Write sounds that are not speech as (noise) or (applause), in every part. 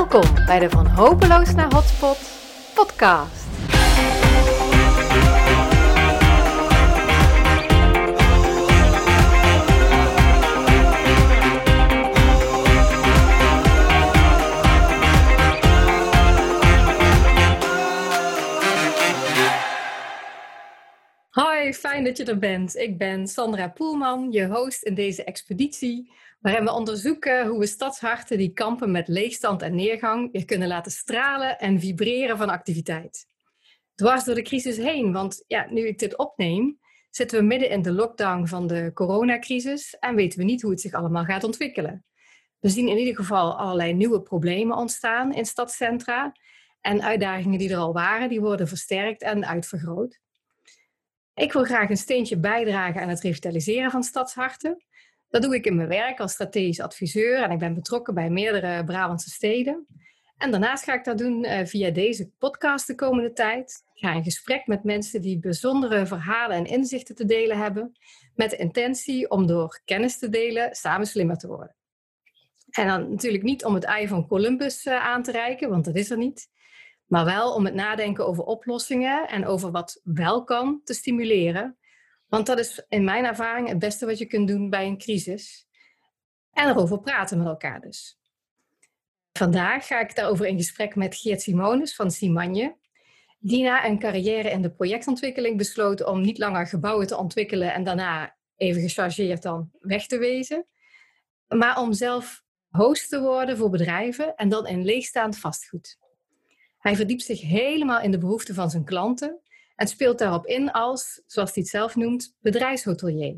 Welkom bij de Van Hopeloos naar Hotspot podcast. Fijn dat je er bent. Ik ben Sandra Poelman, je host in deze expeditie, waarin we onderzoeken hoe we stadsharten die kampen met leegstand en neergang weer kunnen laten stralen en vibreren van activiteit. Dwars door de crisis heen, want ja, nu ik dit opneem, zitten we midden in de lockdown van de coronacrisis en weten we niet hoe het zich allemaal gaat ontwikkelen. We zien in ieder geval allerlei nieuwe problemen ontstaan in stadscentra en uitdagingen die er al waren, die worden versterkt en uitvergroot. Ik wil graag een steentje bijdragen aan het revitaliseren van stadsharten. Dat doe ik in mijn werk als strategisch adviseur en ik ben betrokken bij meerdere Brabantse steden. En daarnaast ga ik dat doen uh, via deze podcast de komende tijd. Ik ga in gesprek met mensen die bijzondere verhalen en inzichten te delen hebben, met de intentie om door kennis te delen samen slimmer te worden. En dan natuurlijk niet om het ei van Columbus uh, aan te reiken, want dat is er niet. Maar wel om het nadenken over oplossingen en over wat wel kan te stimuleren. Want dat is in mijn ervaring het beste wat je kunt doen bij een crisis. En erover praten met elkaar dus. Vandaag ga ik daarover in gesprek met Geert Simonis van Simanje. Die na een carrière in de projectontwikkeling besloot om niet langer gebouwen te ontwikkelen en daarna even gechargeerd dan weg te wezen. Maar om zelf host te worden voor bedrijven en dan in leegstaand vastgoed. Hij verdiept zich helemaal in de behoeften van zijn klanten en speelt daarop in als, zoals hij het zelf noemt, bedrijfshotelier.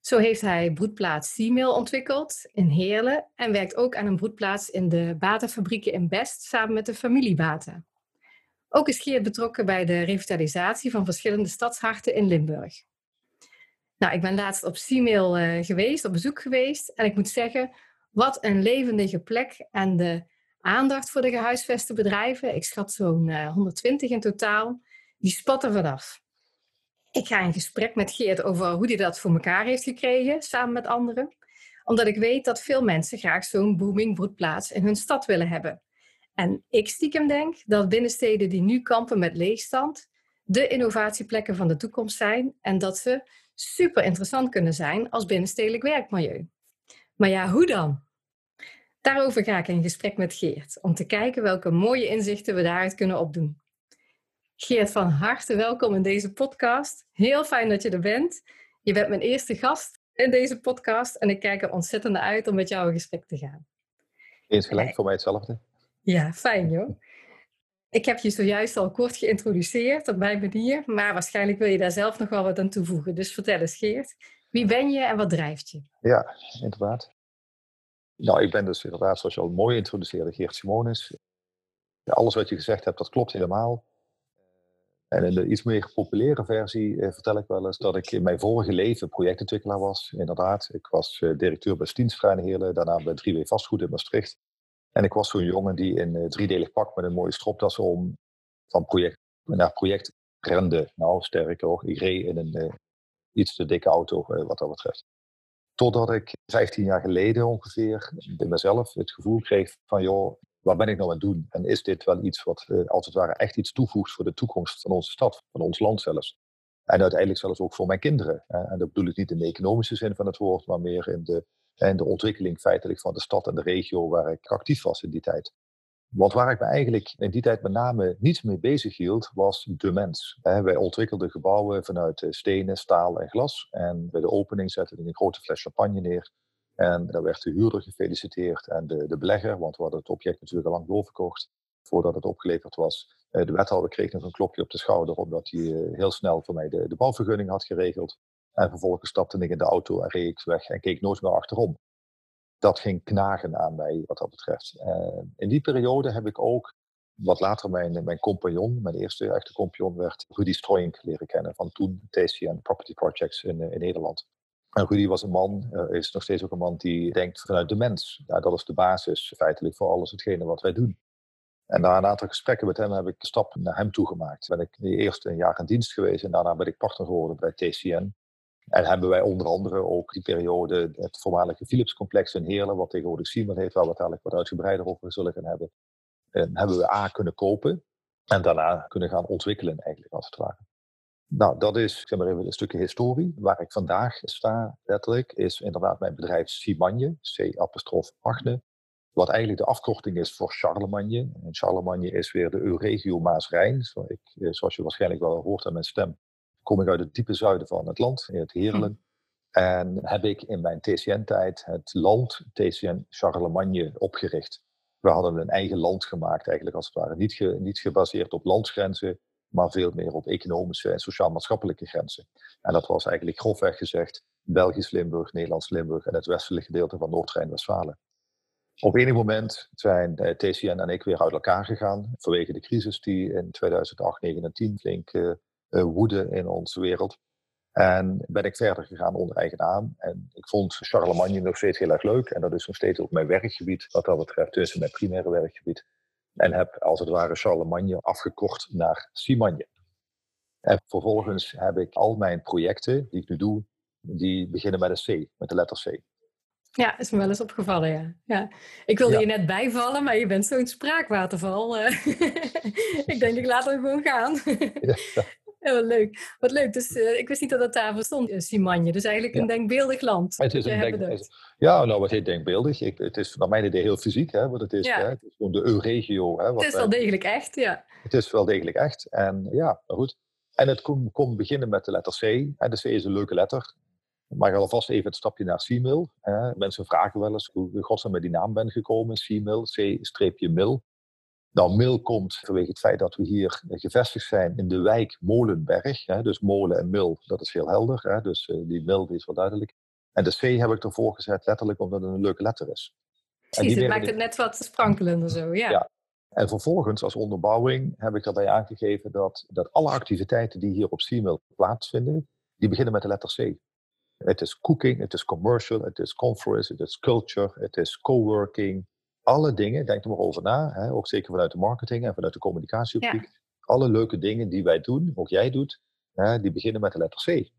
Zo heeft hij broedplaats Seamail ontwikkeld in Heerlen en werkt ook aan een broedplaats in de Batenfabrieken in Best samen met de familie Baten. Ook is Geert betrokken bij de revitalisatie van verschillende stadsharten in Limburg. Nou, ik ben laatst op Seamail uh, geweest, op bezoek geweest en ik moet zeggen, wat een levendige plek en de aandacht voor de gehuisveste bedrijven. Ik schat zo'n uh, eh, 120 in totaal. Die spatten vanaf. Ik ga in gesprek met Geert over hoe hij dat voor elkaar heeft gekregen, samen met anderen. Omdat ik weet dat veel mensen graag zo'n booming broedplaats in hun stad willen hebben. En ik stiekem denk dat binnensteden die nu kampen met leegstand, de innovatieplekken van de toekomst zijn en dat ze super interessant kunnen zijn als binnenstedelijk werkmilieu. Maar ja, hoe dan? Daarover ga ik in gesprek met Geert, om te kijken welke mooie inzichten we daaruit kunnen opdoen. Geert, van harte welkom in deze podcast. Heel fijn dat je er bent. Je bent mijn eerste gast in deze podcast en ik kijk er ontzettend naar uit om met jou in gesprek te gaan. Eens gelijk, voor mij hetzelfde. Ja, fijn joh. Ik heb je zojuist al kort geïntroduceerd op mijn manier, maar waarschijnlijk wil je daar zelf nog wel wat aan toevoegen. Dus vertel eens Geert, wie ben je en wat drijft je? Ja, inderdaad. Nou, ik ben dus inderdaad, zoals je al mooi introduceerde, Geert Simonis. Alles wat je gezegd hebt, dat klopt helemaal. En in de iets meer populaire versie eh, vertel ik wel eens dat ik in mijn vorige leven projectontwikkelaar was. Inderdaad, ik was eh, directeur bij Stiensvrij Heerlen, daarna bij 3W Vastgoed in Maastricht. En ik was zo'n jongen die in uh, driedelig pak met een mooie stropdas om van project naar project rende. Nou, sterker nog, ik reed in een uh, iets te dikke auto wat dat betreft. Totdat ik 15 jaar geleden ongeveer bij mezelf het gevoel kreeg van joh, wat ben ik nou aan het doen? En is dit wel iets wat uh, als het ware echt iets toevoegt voor de toekomst van onze stad, van ons land zelfs? En uiteindelijk zelfs ook voor mijn kinderen. en dat bedoel ik niet in de economische zin van het woord, maar meer in de, in de ontwikkeling feitelijk van de stad en de regio waar ik actief was in die tijd. Want waar ik me eigenlijk in die tijd met name niets mee bezig hield, was de mens. Wij ontwikkelden gebouwen vanuit stenen, staal en glas. En bij de opening zetten we een grote fles champagne neer. En daar werd de huurder gefeliciteerd en de, de belegger, want we hadden het object natuurlijk al lang doorverkocht voordat het opgeleverd was. Eh, de wethouder kreeg nog een klopje op de schouder, omdat hij eh, heel snel voor mij de, de bouwvergunning had geregeld. En vervolgens stapte ik in de auto en reed ik weg en keek nooit meer achterom dat ging knagen aan mij wat dat betreft. Uh, in die periode heb ik ook, wat later mijn, mijn compagnon, mijn eerste echte compagnon werd, Rudy Stroink leren kennen van toen TCN Property Projects in, in Nederland. En Rudy was een man, uh, is nog steeds ook een man die denkt vanuit de mens. Dat is de basis feitelijk voor alles hetgene wat wij doen. En na een aantal gesprekken met hem heb ik de stap naar hem toe gemaakt. Ben ik eerst een jaar in dienst geweest en daarna ben ik partner geworden bij TCN. En hebben wij onder andere ook die periode het voormalige Philips-complex in Heerlen, wat tegenwoordig Siemens heeft, waar we het eigenlijk wat uitgebreider over zullen gaan hebben, en hebben we A kunnen kopen en daarna kunnen gaan ontwikkelen eigenlijk als het ware. Nou, dat is zeg maar even een stukje historie. Waar ik vandaag sta, letterlijk, is inderdaad mijn bedrijf Simanje, C-apostrof Agne. Wat eigenlijk de afkorting is voor Charlemagne. En Charlemagne is weer de Euregio Maas-Rijn. Eh, zoals je waarschijnlijk wel hoort aan mijn stem, kom ik uit het diepe zuiden van het land, in het Heerlen. En heb ik in mijn TCN-tijd het land TCN Charlemagne opgericht. We hadden een eigen land gemaakt, eigenlijk als het ware. Niet, niet gebaseerd op landsgrenzen, maar veel meer op economische en sociaal-maatschappelijke grenzen. En dat was eigenlijk grofweg gezegd Belgisch Limburg, Nederlands Limburg en het westelijke gedeelte van Noord-Rijn-Westfalen. Op enig moment zijn TCN en ik weer uit elkaar gegaan vanwege de crisis die in 2008, 2009 en 10 flink uh, woedde in onze wereld. En ben ik verder gegaan onder eigen naam. En ik vond Charlemagne nog steeds heel erg leuk. En dat is nog steeds ook mijn werkgebied, wat dat betreft, tussen mijn primaire werkgebied. En heb als het ware Charlemagne afgekort naar Simagne. En vervolgens heb ik al mijn projecten die ik nu doe, die beginnen met een C, met de letter C. Ja, is me wel eens opgevallen, ja. ja. Ik wilde je net bijvallen, maar je bent zo'n spraakwaterval. Eh. (laughs) ik denk, ik laat hem gewoon gaan. ja. (laughs) Ja, wat leuk. Wat leuk. Dus uh, ik wist niet dat dat daar bestond, uh, Simanje. Dus eigenlijk een denkbeeldig land. Het is een denk, ja, nou wat heet denkbeeldig? Ik, het is naar mijn idee heel fysiek, hè, wat het is. Hè? Het is gewoon de Euregio. Hè, wat het is wel degelijk echt, ja. Het is wel degelijk echt. En ja, goed. En het komt kom beginnen met de letter C. En de C is een leuke letter. Maar alvast even het stapje naar C-mail. Mensen vragen wel eens hoe godsnaam met die naam ben gekomen. C-mail, C-mail. Nou, Mil komt vanwege het feit dat we hier gevestigd zijn in de wijk Molenberg. Hè, dus molen en mil, dat is heel helder. Hè, dus uh, die mil is wel duidelijk. En de C heb ik ervoor gezet, letterlijk omdat het een leuke letter is. Precies, het maakt het net wat sprankelender zo, ja. ja. En vervolgens als onderbouwing heb ik daarbij aangegeven dat, dat alle activiteiten die hier op C-mail plaatsvinden, die beginnen met de letter C. Het is cooking, het is commercial, het is conference, het is culture, het is coworking, alle dingen, denk er maar over na, hè, ook zeker vanuit de marketing en vanuit de communicatieoptiek. Alle leuke dingen die wij doen, ook jij doet, hè, die beginnen met de letter C.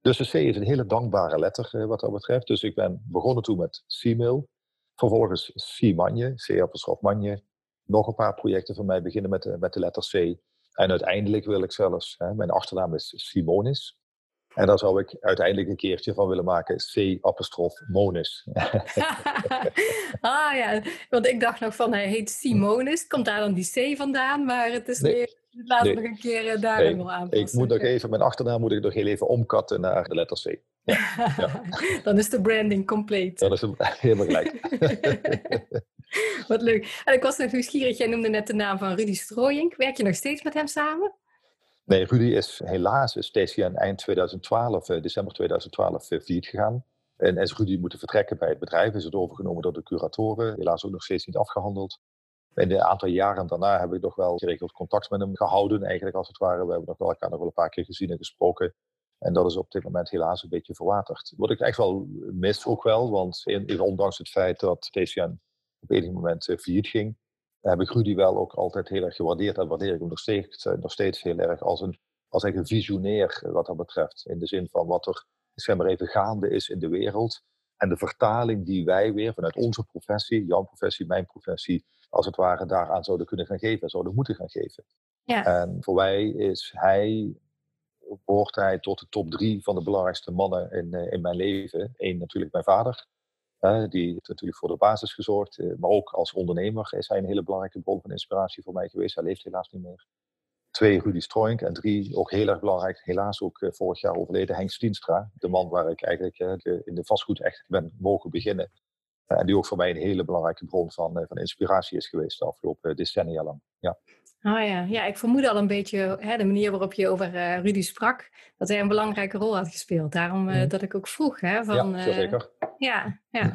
Dus de C is een hele dankbare letter eh, wat dat betreft. Dus ik ben begonnen toen met C-mail. Vervolgens C-manje, C-apostrof-manje. Nog een paar projecten van mij beginnen met de, met de letter C. En uiteindelijk wil ik zelfs, hè, mijn achternaam is Simonis. En daar zou ik uiteindelijk een keertje van willen maken. C-apostrof Monis. (laughs) ah ja, want ik dacht nog van hij heet Simonis. Komt daar dan die C vandaan? Maar het is nee. meer... Laten we nog een keer uh, daar nee. wel aanpassen. Ik moet nog even, mijn achternaam moet ik nog heel even omkatten naar de letter C. Ja. ja. (laughs) dan is de branding compleet. Dan is het (laughs) helemaal gelijk. Wat leuk. En ik was nog nieuwsgierig, jij noemde net de naam van Rudy Strooyink. Werk je nog steeds met hem samen? Nee, Rudy is helaas is TCN eind 2012, eh, december 2012, uh, failliet gegaan. En is Rudy moeten vertrekken bij het bedrijf, is het overgenomen door de curatoren, helaas ook nog steeds niet afgehandeld. In een aantal jaren daarna heb ik nog wel geregeld contact met hem gehouden, eigenlijk als het ware. We hebben nog wel elkaar nog wel een paar keer gezien en gesproken. En dat is op dit moment helaas een beetje verwaterd. Wat ik echt wel mis ook wel, want ondanks het feit dat TCN op enig moment uh, failliet ging, heb ik Rudy wel ook altijd heel erg gewaardeerd en waardeer ik hem nog steeds, eh, nog steeds heel erg als een, als een visionair eh, wat dat betreft. In de zin van wat er zeg maar even gaande is in de wereld. En de vertaling die wij weer vanuit onze professie, jouw professie, mijn professie, als het ware daaraan zouden kunnen gaan geven, zouden moeten gaan geven. Ja. En voor mij is hij, behoort hij tot de top drie van de belangrijkste mannen in, eh, in mijn leven. Eén natuurlijk mijn vader, die heeft natuurlijk voor de basis gezorgd. Eh, maar ook als ondernemer is hij een hele belangrijke bron van inspiratie voor mij geweest. Hij leeft helaas niet meer. Twee, Rudy Stroink. En drie, ook heel erg belangrijk, helaas ook eh, vorig jaar overleden, Henk Stienstra. De man waar ik eigenlijk eh, in de vastgoed echt ben mogen beginnen. En die ook voor mij een hele belangrijke bron van, van inspiratie is geweest de afgelopen decennia lang. Ja. Oh ja. ja, ik vermoedde al een beetje hè, de manier waarop je over uh, Rudy sprak, dat hij een belangrijke rol had gespeeld. Daarom uh, dat ik ook vroeg. Hè, van, ja, zeker. Uh, ja, ja.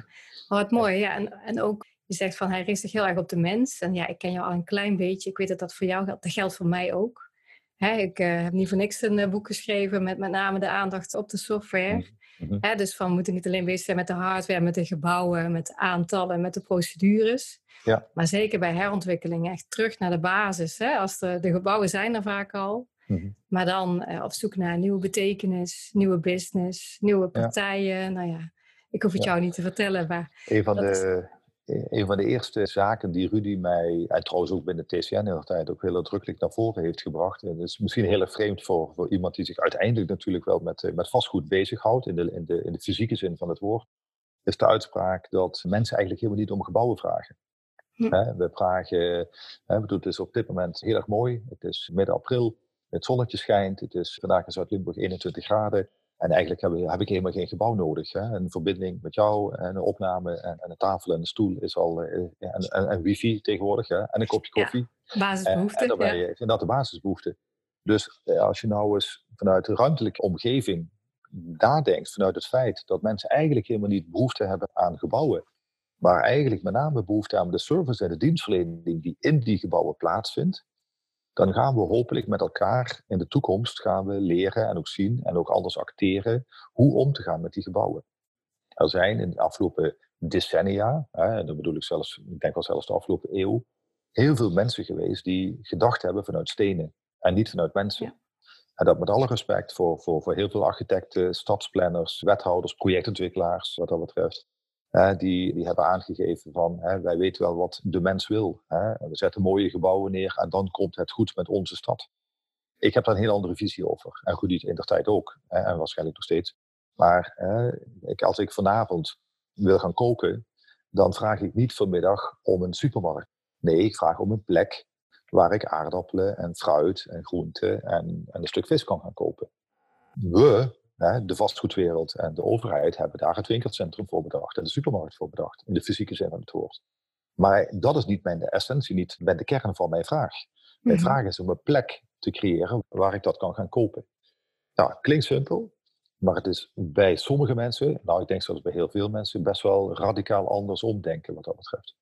Oh, wat mooi. Ja. En, en ook, je zegt van hij richt zich heel erg op de mens. En ja, ik ken jou al een klein beetje. Ik weet dat dat voor jou geldt. Dat geldt voor mij ook. Hè, ik heb niet voor niks een boek geschreven met met name de aandacht op de software. Mm -hmm. dus van we moeten niet alleen bezig zijn met de hardware, met de gebouwen, met de aantallen, met de procedures. Ja. Maar zeker bij herontwikkeling echt terug naar de basis. Hè? Als de, de gebouwen zijn er vaak al. Mhm. Maar dan uh, op zoek naar nieuwe betekenis, nieuwe business, nieuwe partijen. Nou ja, ik hoef het jou niet te vertellen. Maar een, van de, een van de eerste zaken die Rudy mij, en trouwens ook binnen TCN de tijd, ook heel nadrukkelijk naar voren heeft gebracht. En dat is misschien heel erg vreemd voor, voor iemand die zich uiteindelijk natuurlijk wel met, eh, met vastgoed bezighoudt, in de, in, de, in de fysieke zin van het woord. Is de uitspraak dat mensen eigenlijk helemaal niet om gebouwen vragen. We vragen, het is op dit moment heel erg mooi. Het is midden april, het zonnetje schijnt. Het is vandaag in Zuid-Limburg 21 graden. En eigenlijk heb, heb, ik helemaal geen gebouw nodig. Hè. Een verbinding met jou en een opname en, en een tafel en een stoel is al. Uh, en, en, en, wifi tegenwoordig hè. en een kopje koffie. Ja, basisbehoeften. En, en daarbij ja. dat de basisbehoeften. Dus eh, als je nou eens vanuit de ruimtelijke omgeving nadenkt, vanuit het feit dat mensen eigenlijk helemaal niet behoefte hebben aan gebouwen, maar eigenlijk met name behoefte aan de service en de dienstverlening die in die gebouwen plaatsvindt, dan gaan we hopelijk met elkaar in de toekomst gaan we leren en ook zien en ook anders acteren hoe om te gaan met die gebouwen. Er zijn in de afgelopen decennia, hè, en dan bedoel ik zelfs, ik denk wel zelfs de afgelopen eeuw, heel veel mensen geweest die gedacht hebben vanuit stenen en niet vanuit mensen. En dat met alle respect voor, voor, voor heel veel architecten, stadsplanners, wethouders, projectontwikkelaars, wat dat betreft die, die hebben aangegeven van wij weten wel wat de mens wil. We zetten mooie gebouwen neer en dan komt het goed met onze stad. Ik heb daar een heel andere visie over. En Rudy in de tijd ook. En waarschijnlijk nog steeds. Maar ik, als ik vanavond wil gaan koken, dan vraag ik niet vanmiddag om een supermarkt. Nee, ik vraag om een plek waar ik aardappelen en fruit en groenten en, en een stuk vis kan gaan kopen. We de vastgoedwereld en de overheid hebben daar het winkelcentrum voor bedacht en de supermarkt voor bedacht, in de fysieke zin van het woord. Maar dat is niet mijn essentie, niet de kern van mijn vraag. Mijn mhm. vraag is om een plek te creëren waar ik dat kan gaan kopen. Nou, klinkt simpel, maar het is bij sommige mensen, nou ik denk zelfs bij heel veel mensen, best wel radicaal anders omdenken wat dat betreft.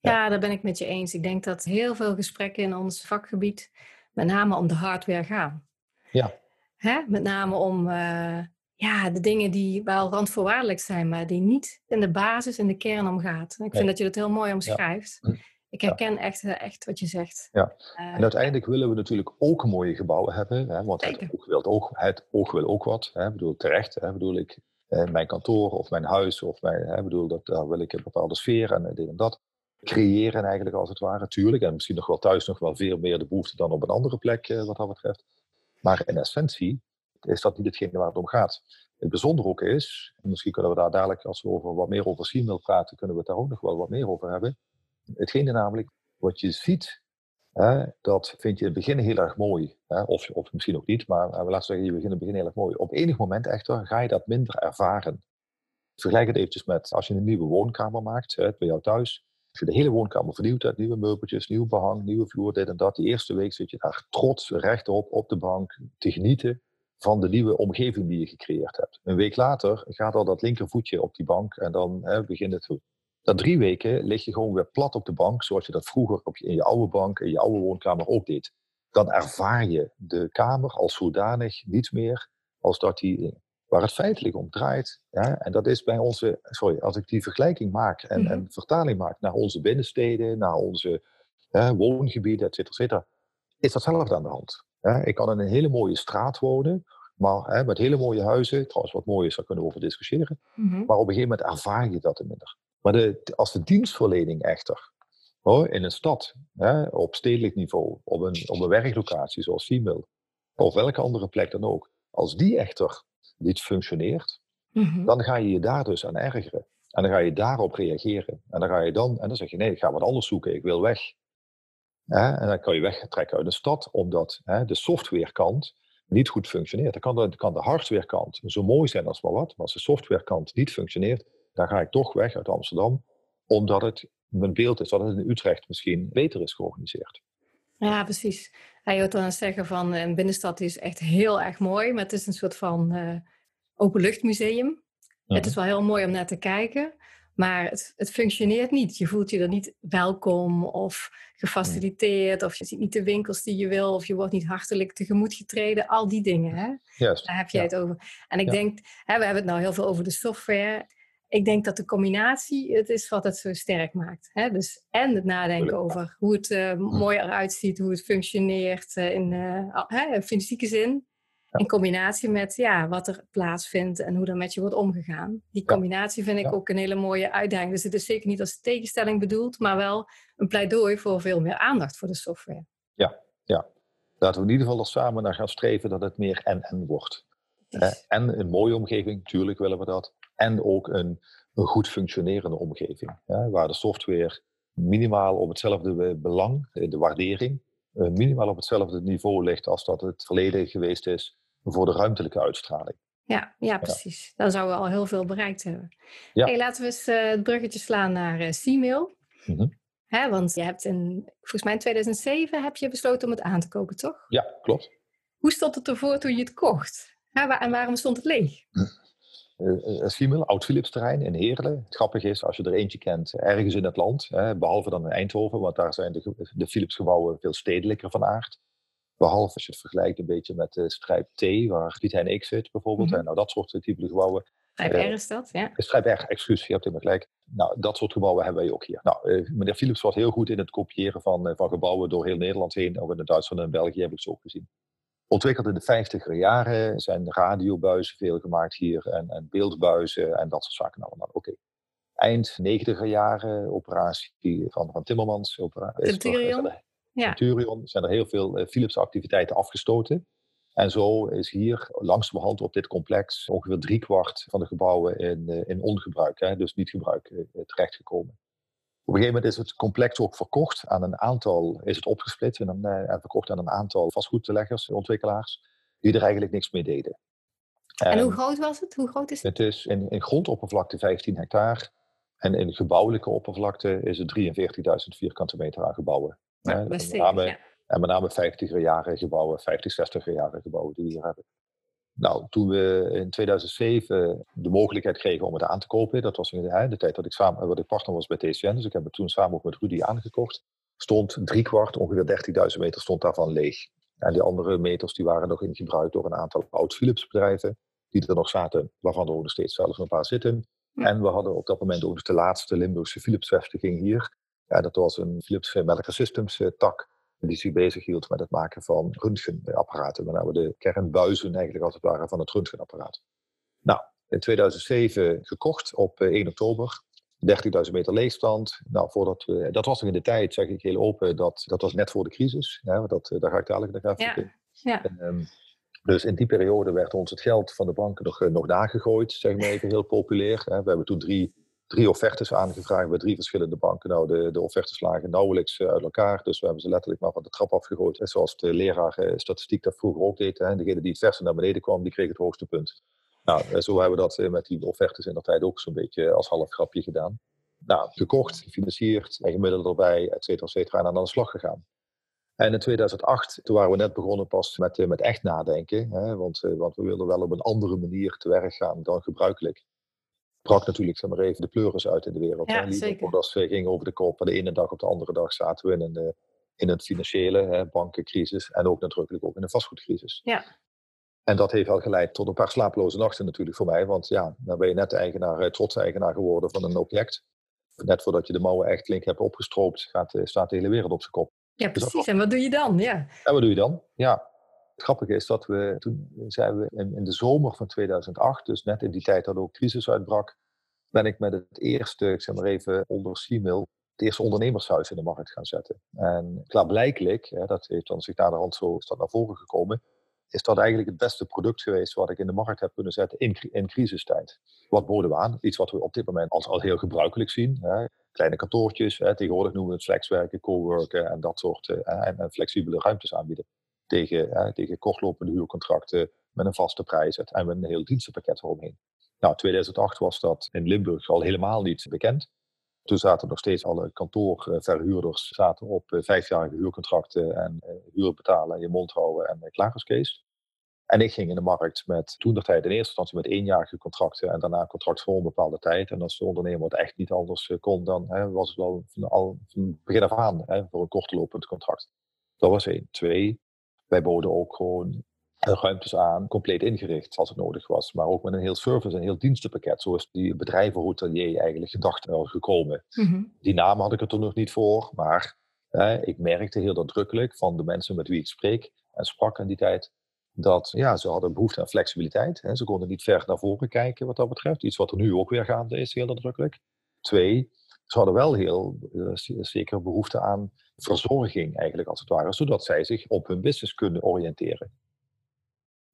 Ja. ja, daar ben ik met je eens. Ik denk dat heel veel gesprekken in ons vakgebied met name om de hardware gaan. Ja. Hè? Met name om uh, ja, de dingen die wel randvoorwaardelijk zijn, maar die niet in de basis, in de kern omgaat. Ik vind dat je dat heel mooi omschrijft. Hm. Ik herken ja. echt, eh, echt wat je zegt. Ja. Uh, en uiteindelijk willen we natuurlijk ook mooie gebouwen hebben, hè, want het oog, wil ook, het oog wil ook wat. Hè, bedoel, terecht, hè, bedoel ik, eh, mijn kantoor of mijn huis of mijn, hè, bedoel, dat, daar wil ik een bepaalde sfeer en dit en dat creëren eigenlijk als het ware, natuurlijk. En misschien nog wel thuis nog wel veel meer de behoefte dan op een andere plek wat dat betreft. Maar in essentie is dat niet hetgene waar het om gaat. Het bijzondere ook is, en misschien kunnen we daar dadelijk, als we over wat meer over zien wil praten, kunnen we het daar ook nog wel wat meer over hebben. Hetgene namelijk, wat je ziet, hè, dat vind je in het begin heel erg mooi. Hè, of, of misschien ook niet, maar we laten zeggen, je begint in het begin heel erg mooi. Op enig moment echter ga je dat minder ervaren. Vergelijk het eventjes met als je een nieuwe woonkamer maakt, hè, bij jou thuis. Als je de hele woonkamer vernieuwd hebt, nieuwe meubeltjes, nieuw behang, nieuwe vloer, dit en dat. Die eerste week zit je daar trots rechtop op de bank te genieten van de nieuwe omgeving die je gecreëerd hebt. Een week later gaat al dat linkervoetje op die bank en dan hè, begint het. Na drie weken lig je gewoon weer plat op de bank, zoals je dat vroeger op je, in je oude bank, in je oude woonkamer ook deed. Dan ervaar je de kamer als zodanig niet meer als dat die waar het feitelijk om draait. Ja, en dat is bij onze, sorry, als ik die vergelijking maak en, mm en vertaling maak naar onze binnensteden, naar onze hè, woongebieden, et cetera, et cetera, is datzelfde aan de hand. ik kan in een hele mooie straat wonen, maar hè, met hele mooie huizen, trouwens wat mooi is, daar kunnen we over discussiëren. Mhm. Maar op een gegeven moment ervaar je dat minder. Maar de, als de dienstverlening echter hoor, in een stad, hè, op stedelijk niveau, op een, op een werklocatie zoals Siemel, of welke andere plek dan ook, als die echter niet functioneert, mhm. dan ga je je daar dus aan ergeren. En dan ga je daarop reageren. En dan ga je dan, en dan zeg je nee, ik ga wat anders zoeken, ik wil weg. en dan kan je wegtrekken uit de stad, omdat de softwarekant niet goed functioneert. Dan kan de, kan de hardwarekant zo mooi zijn als maar wat, maar als de softwarekant niet functioneert, dan ga ik toch weg uit Amsterdam, omdat het mijn beeld is dat het in Utrecht misschien beter is georganiseerd. Ja, precies. Hij hoort dan zeggen van een binnenstad is echt heel erg mooi, maar het is een soort van uh, openluchtmuseum. Het is wel heel mooi om naar te kijken, maar het, het, functioneert niet. Je voelt je er niet welkom of gefaciliteerd, of je ziet niet de winkels die je wil, of je wordt niet hartelijk tegemoet getreden. Al die dingen, hè? Daar heb jij het over. En ik denk, hè, we hebben het nou heel veel over de software. Ik denk dat de combinatie het is wat het zo sterk maakt. Hè? Dus en het nadenken over hoe het uh, mooi eruit ziet, hoe het functioneert uh, in uh, fysieke zin. In combinatie met ja, wat er plaatsvindt en hoe er met je wordt omgegaan. Die combinatie vind ik ook een hele mooie uitdaging. Dus het is zeker niet als tegenstelling bedoeld, maar wel een pleidooi voor veel meer aandacht voor de software. Ja, ja. Laten we in ieder geval er samen naar gaan streven dat het meer en-en wordt. En een mooie omgeving, natuurlijk willen we dat. En ook een, een goed functionerende omgeving. Waar de software minimaal op hetzelfde belang, de waardering, eh, minimaal op hetzelfde niveau ligt als dat het verleden geweest is voor de ruimtelijke uitstraling. Ja, ja precies. Dan zouden we al heel veel bereikt hebben. Ja. Hey, laten we eens uh, het bruggetje slaan naar uh, C-mail. Mm want je hebt in, volgens mij in 2007 heb je besloten om het aan te kopen, toch? Ja, klopt. Hoe stond het ervoor toen je het kocht? en waarom stond het leeg? (laughs) Uh, oud Philips terrein in Heerlen. Het grappige is, als je er eentje kent, ergens in het land, hè, behalve dan in Eindhoven, want daar zijn de, de Philips gebouwen veel stedelijker van aard. Behalve als je het vergelijkt een beetje met de strijp T, waar Piet Hein X zit bijvoorbeeld. Mm Nou, dat soort type gebouwen. Strijp R is dat, ja. Strijp R, excuus, je hebt helemaal gelijk. Nou, dat soort gebouwen hebben wij ook hier. Nou, uh, meneer Philips was heel goed in het kopiëren van, van gebouwen door heel Nederland heen. Ook in Duitsland en België heb ik ze ook gezien. Ontwikkeld in de 50 jaren zijn radiobuizen veel gemaakt hier en, en beeldbuizen en dat soort zaken allemaal. Oké. Eind 90 jaren operatie van, van Timmermans. Opera, Centurion. ja. Centurion zijn er heel veel uh, Philips activiteiten afgestoten. En zo is hier langzamerhand op dit complex ongeveer driekwart van de gebouwen in, uh, in ongebruik, hè, dus niet gebruik, uh, terechtgekomen. Op een gegeven moment is het complex ook verkocht aan een aantal, is het opgesplit en, en verkocht aan een aantal vastgoedleggers, ontwikkelaars, die er eigenlijk niks mee deden. En, hoe groot was het? Hoe groot is het? Het is in, in grondoppervlakte 15 hectare en in gebouwelijke oppervlakte is het 43.000 vierkante meter aan gebouwen. Ja. En met name 50er jaren gebouwen, 50, 60er jaren gebouwen die we hier hebben. Nou, toen we in 2007 de mogelijkheid kregen om het aan te kopen, dat was in de, tijd dat ik, samen, wat ik partner was bij TCN, dus ik heb het toen samen ook met Rudy aangekocht, stond driekwart, ongeveer 13.000 meter, stond daarvan leeg. En die andere meters die waren nog in gebruik door een aantal oud-Philips bedrijven, die er nog zaten, waarvan er ook nog steeds zelfs een paar zitten. En we hadden op dat moment ook de laatste Limburgse Philips-vestiging hier. Ja, dat was een Philips Medical Systems eh, tak die zich bezighield met het maken van röntgenapparaten. Met name de kernbuizen eigenlijk als het ware van het röntgenapparaat. Nou, in 2007 gekocht op 1 eh, oktober. 30.000 meter leegstand. Nou, voordat we, dat was nog in de tijd, zeg ik heel open, dat, dat was net voor de crisis. Hè, dat, eh, daar ga ik dadelijk nog even ja. ja. En, um, dus in die periode werd ons het geld van de banken nog, eh, nog nagegooid, zeg maar even heel populair. We hebben toen drie drie offertes aangevraagd bij drie verschillende banken. Nou, de, de offertes lagen nauwelijks eh, uit elkaar, dus we hebben ze letterlijk maar van de trap afgegooid. Zoals de leraar eh, statistiek dat vroeger ook deed. Hè. Degene die het verste naar beneden kwam, die kreeg het hoogste punt. Nou, eh, zo hebben we dat met die offertes in de tijd ook zo'n beetje als half grapje gedaan. Nou, gekocht, gefinancierd, en gemiddeld erbij, et cetera, et cetera, en aan de slag gegaan. En in 2008, toen waren we net begonnen pas met, met echt nadenken. Hè, want, want we wilden wel op een andere manier te werk gaan dan gebruikelijk brak natuurlijk zeg maar even de pleuris uit in de wereld. Ja, zeker. Dat ging over de kop. De ene dag op de andere dag zaten we in een, in een financiële hè, bankencrisis en ook natuurlijk ook in een vastgoedcrisis. Ja. En dat heeft wel geleid tot een paar slapeloze nachten natuurlijk voor mij. Want ja, dan ben je net eigenaar, eh, trots eigenaar geworden van een object. Net voordat je de mouwen echt flink hebt opgestroopt, gaat, eh, staat de hele wereld op zijn kop. Ja, dus precies. en wat doe je dan? Ja. En wat doe je dan? Ja, het grappige is dat we, toen zijn we in, de zomer van 2008, dus net in die tijd dat ook crisis uitbrak, ben ik met het eerste, ik zeg maar even onder Siemel, het eerste ondernemershuis in de markt gaan zetten. En klaarblijkelijk, hè, dat heeft dan zich naar de hand zo is dat naar voren gekomen, is dat eigenlijk het beste product geweest wat ik in de markt heb kunnen zetten in, crisistijd. Wat boden we aan? Iets wat we op dit moment als al heel gebruikelijk zien. Hè. Kleine kantoortjes, hè. tegenwoordig noemen we het flexwerken, coworken en dat soort en, en flexibele ruimtes aanbieden tegen, hè, tegen kortlopende huurcontracten met een vaste prijs en met een heel dienstenpakket eromheen. Nou, 2008 was dat in Limburg al helemaal niet bekend. Toen zaten nog steeds alle kantoorverhuurders zaten op eh, vijfjarige huurcontracten en eh, huur betalen en je mond houden en eh, klagerskees. En ik ging in de markt met toen de tijd in eerste instantie met eenjarige contracten en daarna contract voor een bepaalde tijd. En als de ondernemer het echt niet anders kon, dan hè, was het wel van, al, van begin af aan hè, voor een kortlopend contract. Dat was één. Twee, wij boden ook gewoon ruimtes aan, compleet ingericht als het nodig was. Maar ook met een heel service en heel dienstenpakket, zoals die bedrijvenhotelier eigenlijk gedacht was gekomen. Mhm. Die naam had ik er toen nog niet voor, maar ik merkte heel nadrukkelijk van de mensen met wie ik spreek en sprak in die tijd, dat ja, ze hadden behoefte aan flexibiliteit. Hè. Ze konden niet ver naar voren kijken wat dat betreft. Iets wat er nu ook weer gaande is, heel nadrukkelijk. Twee, ze hadden wel heel uh, zeker behoefte aan verzorging eigenlijk als het ware, zodat zij zich op hun business kunnen oriënteren.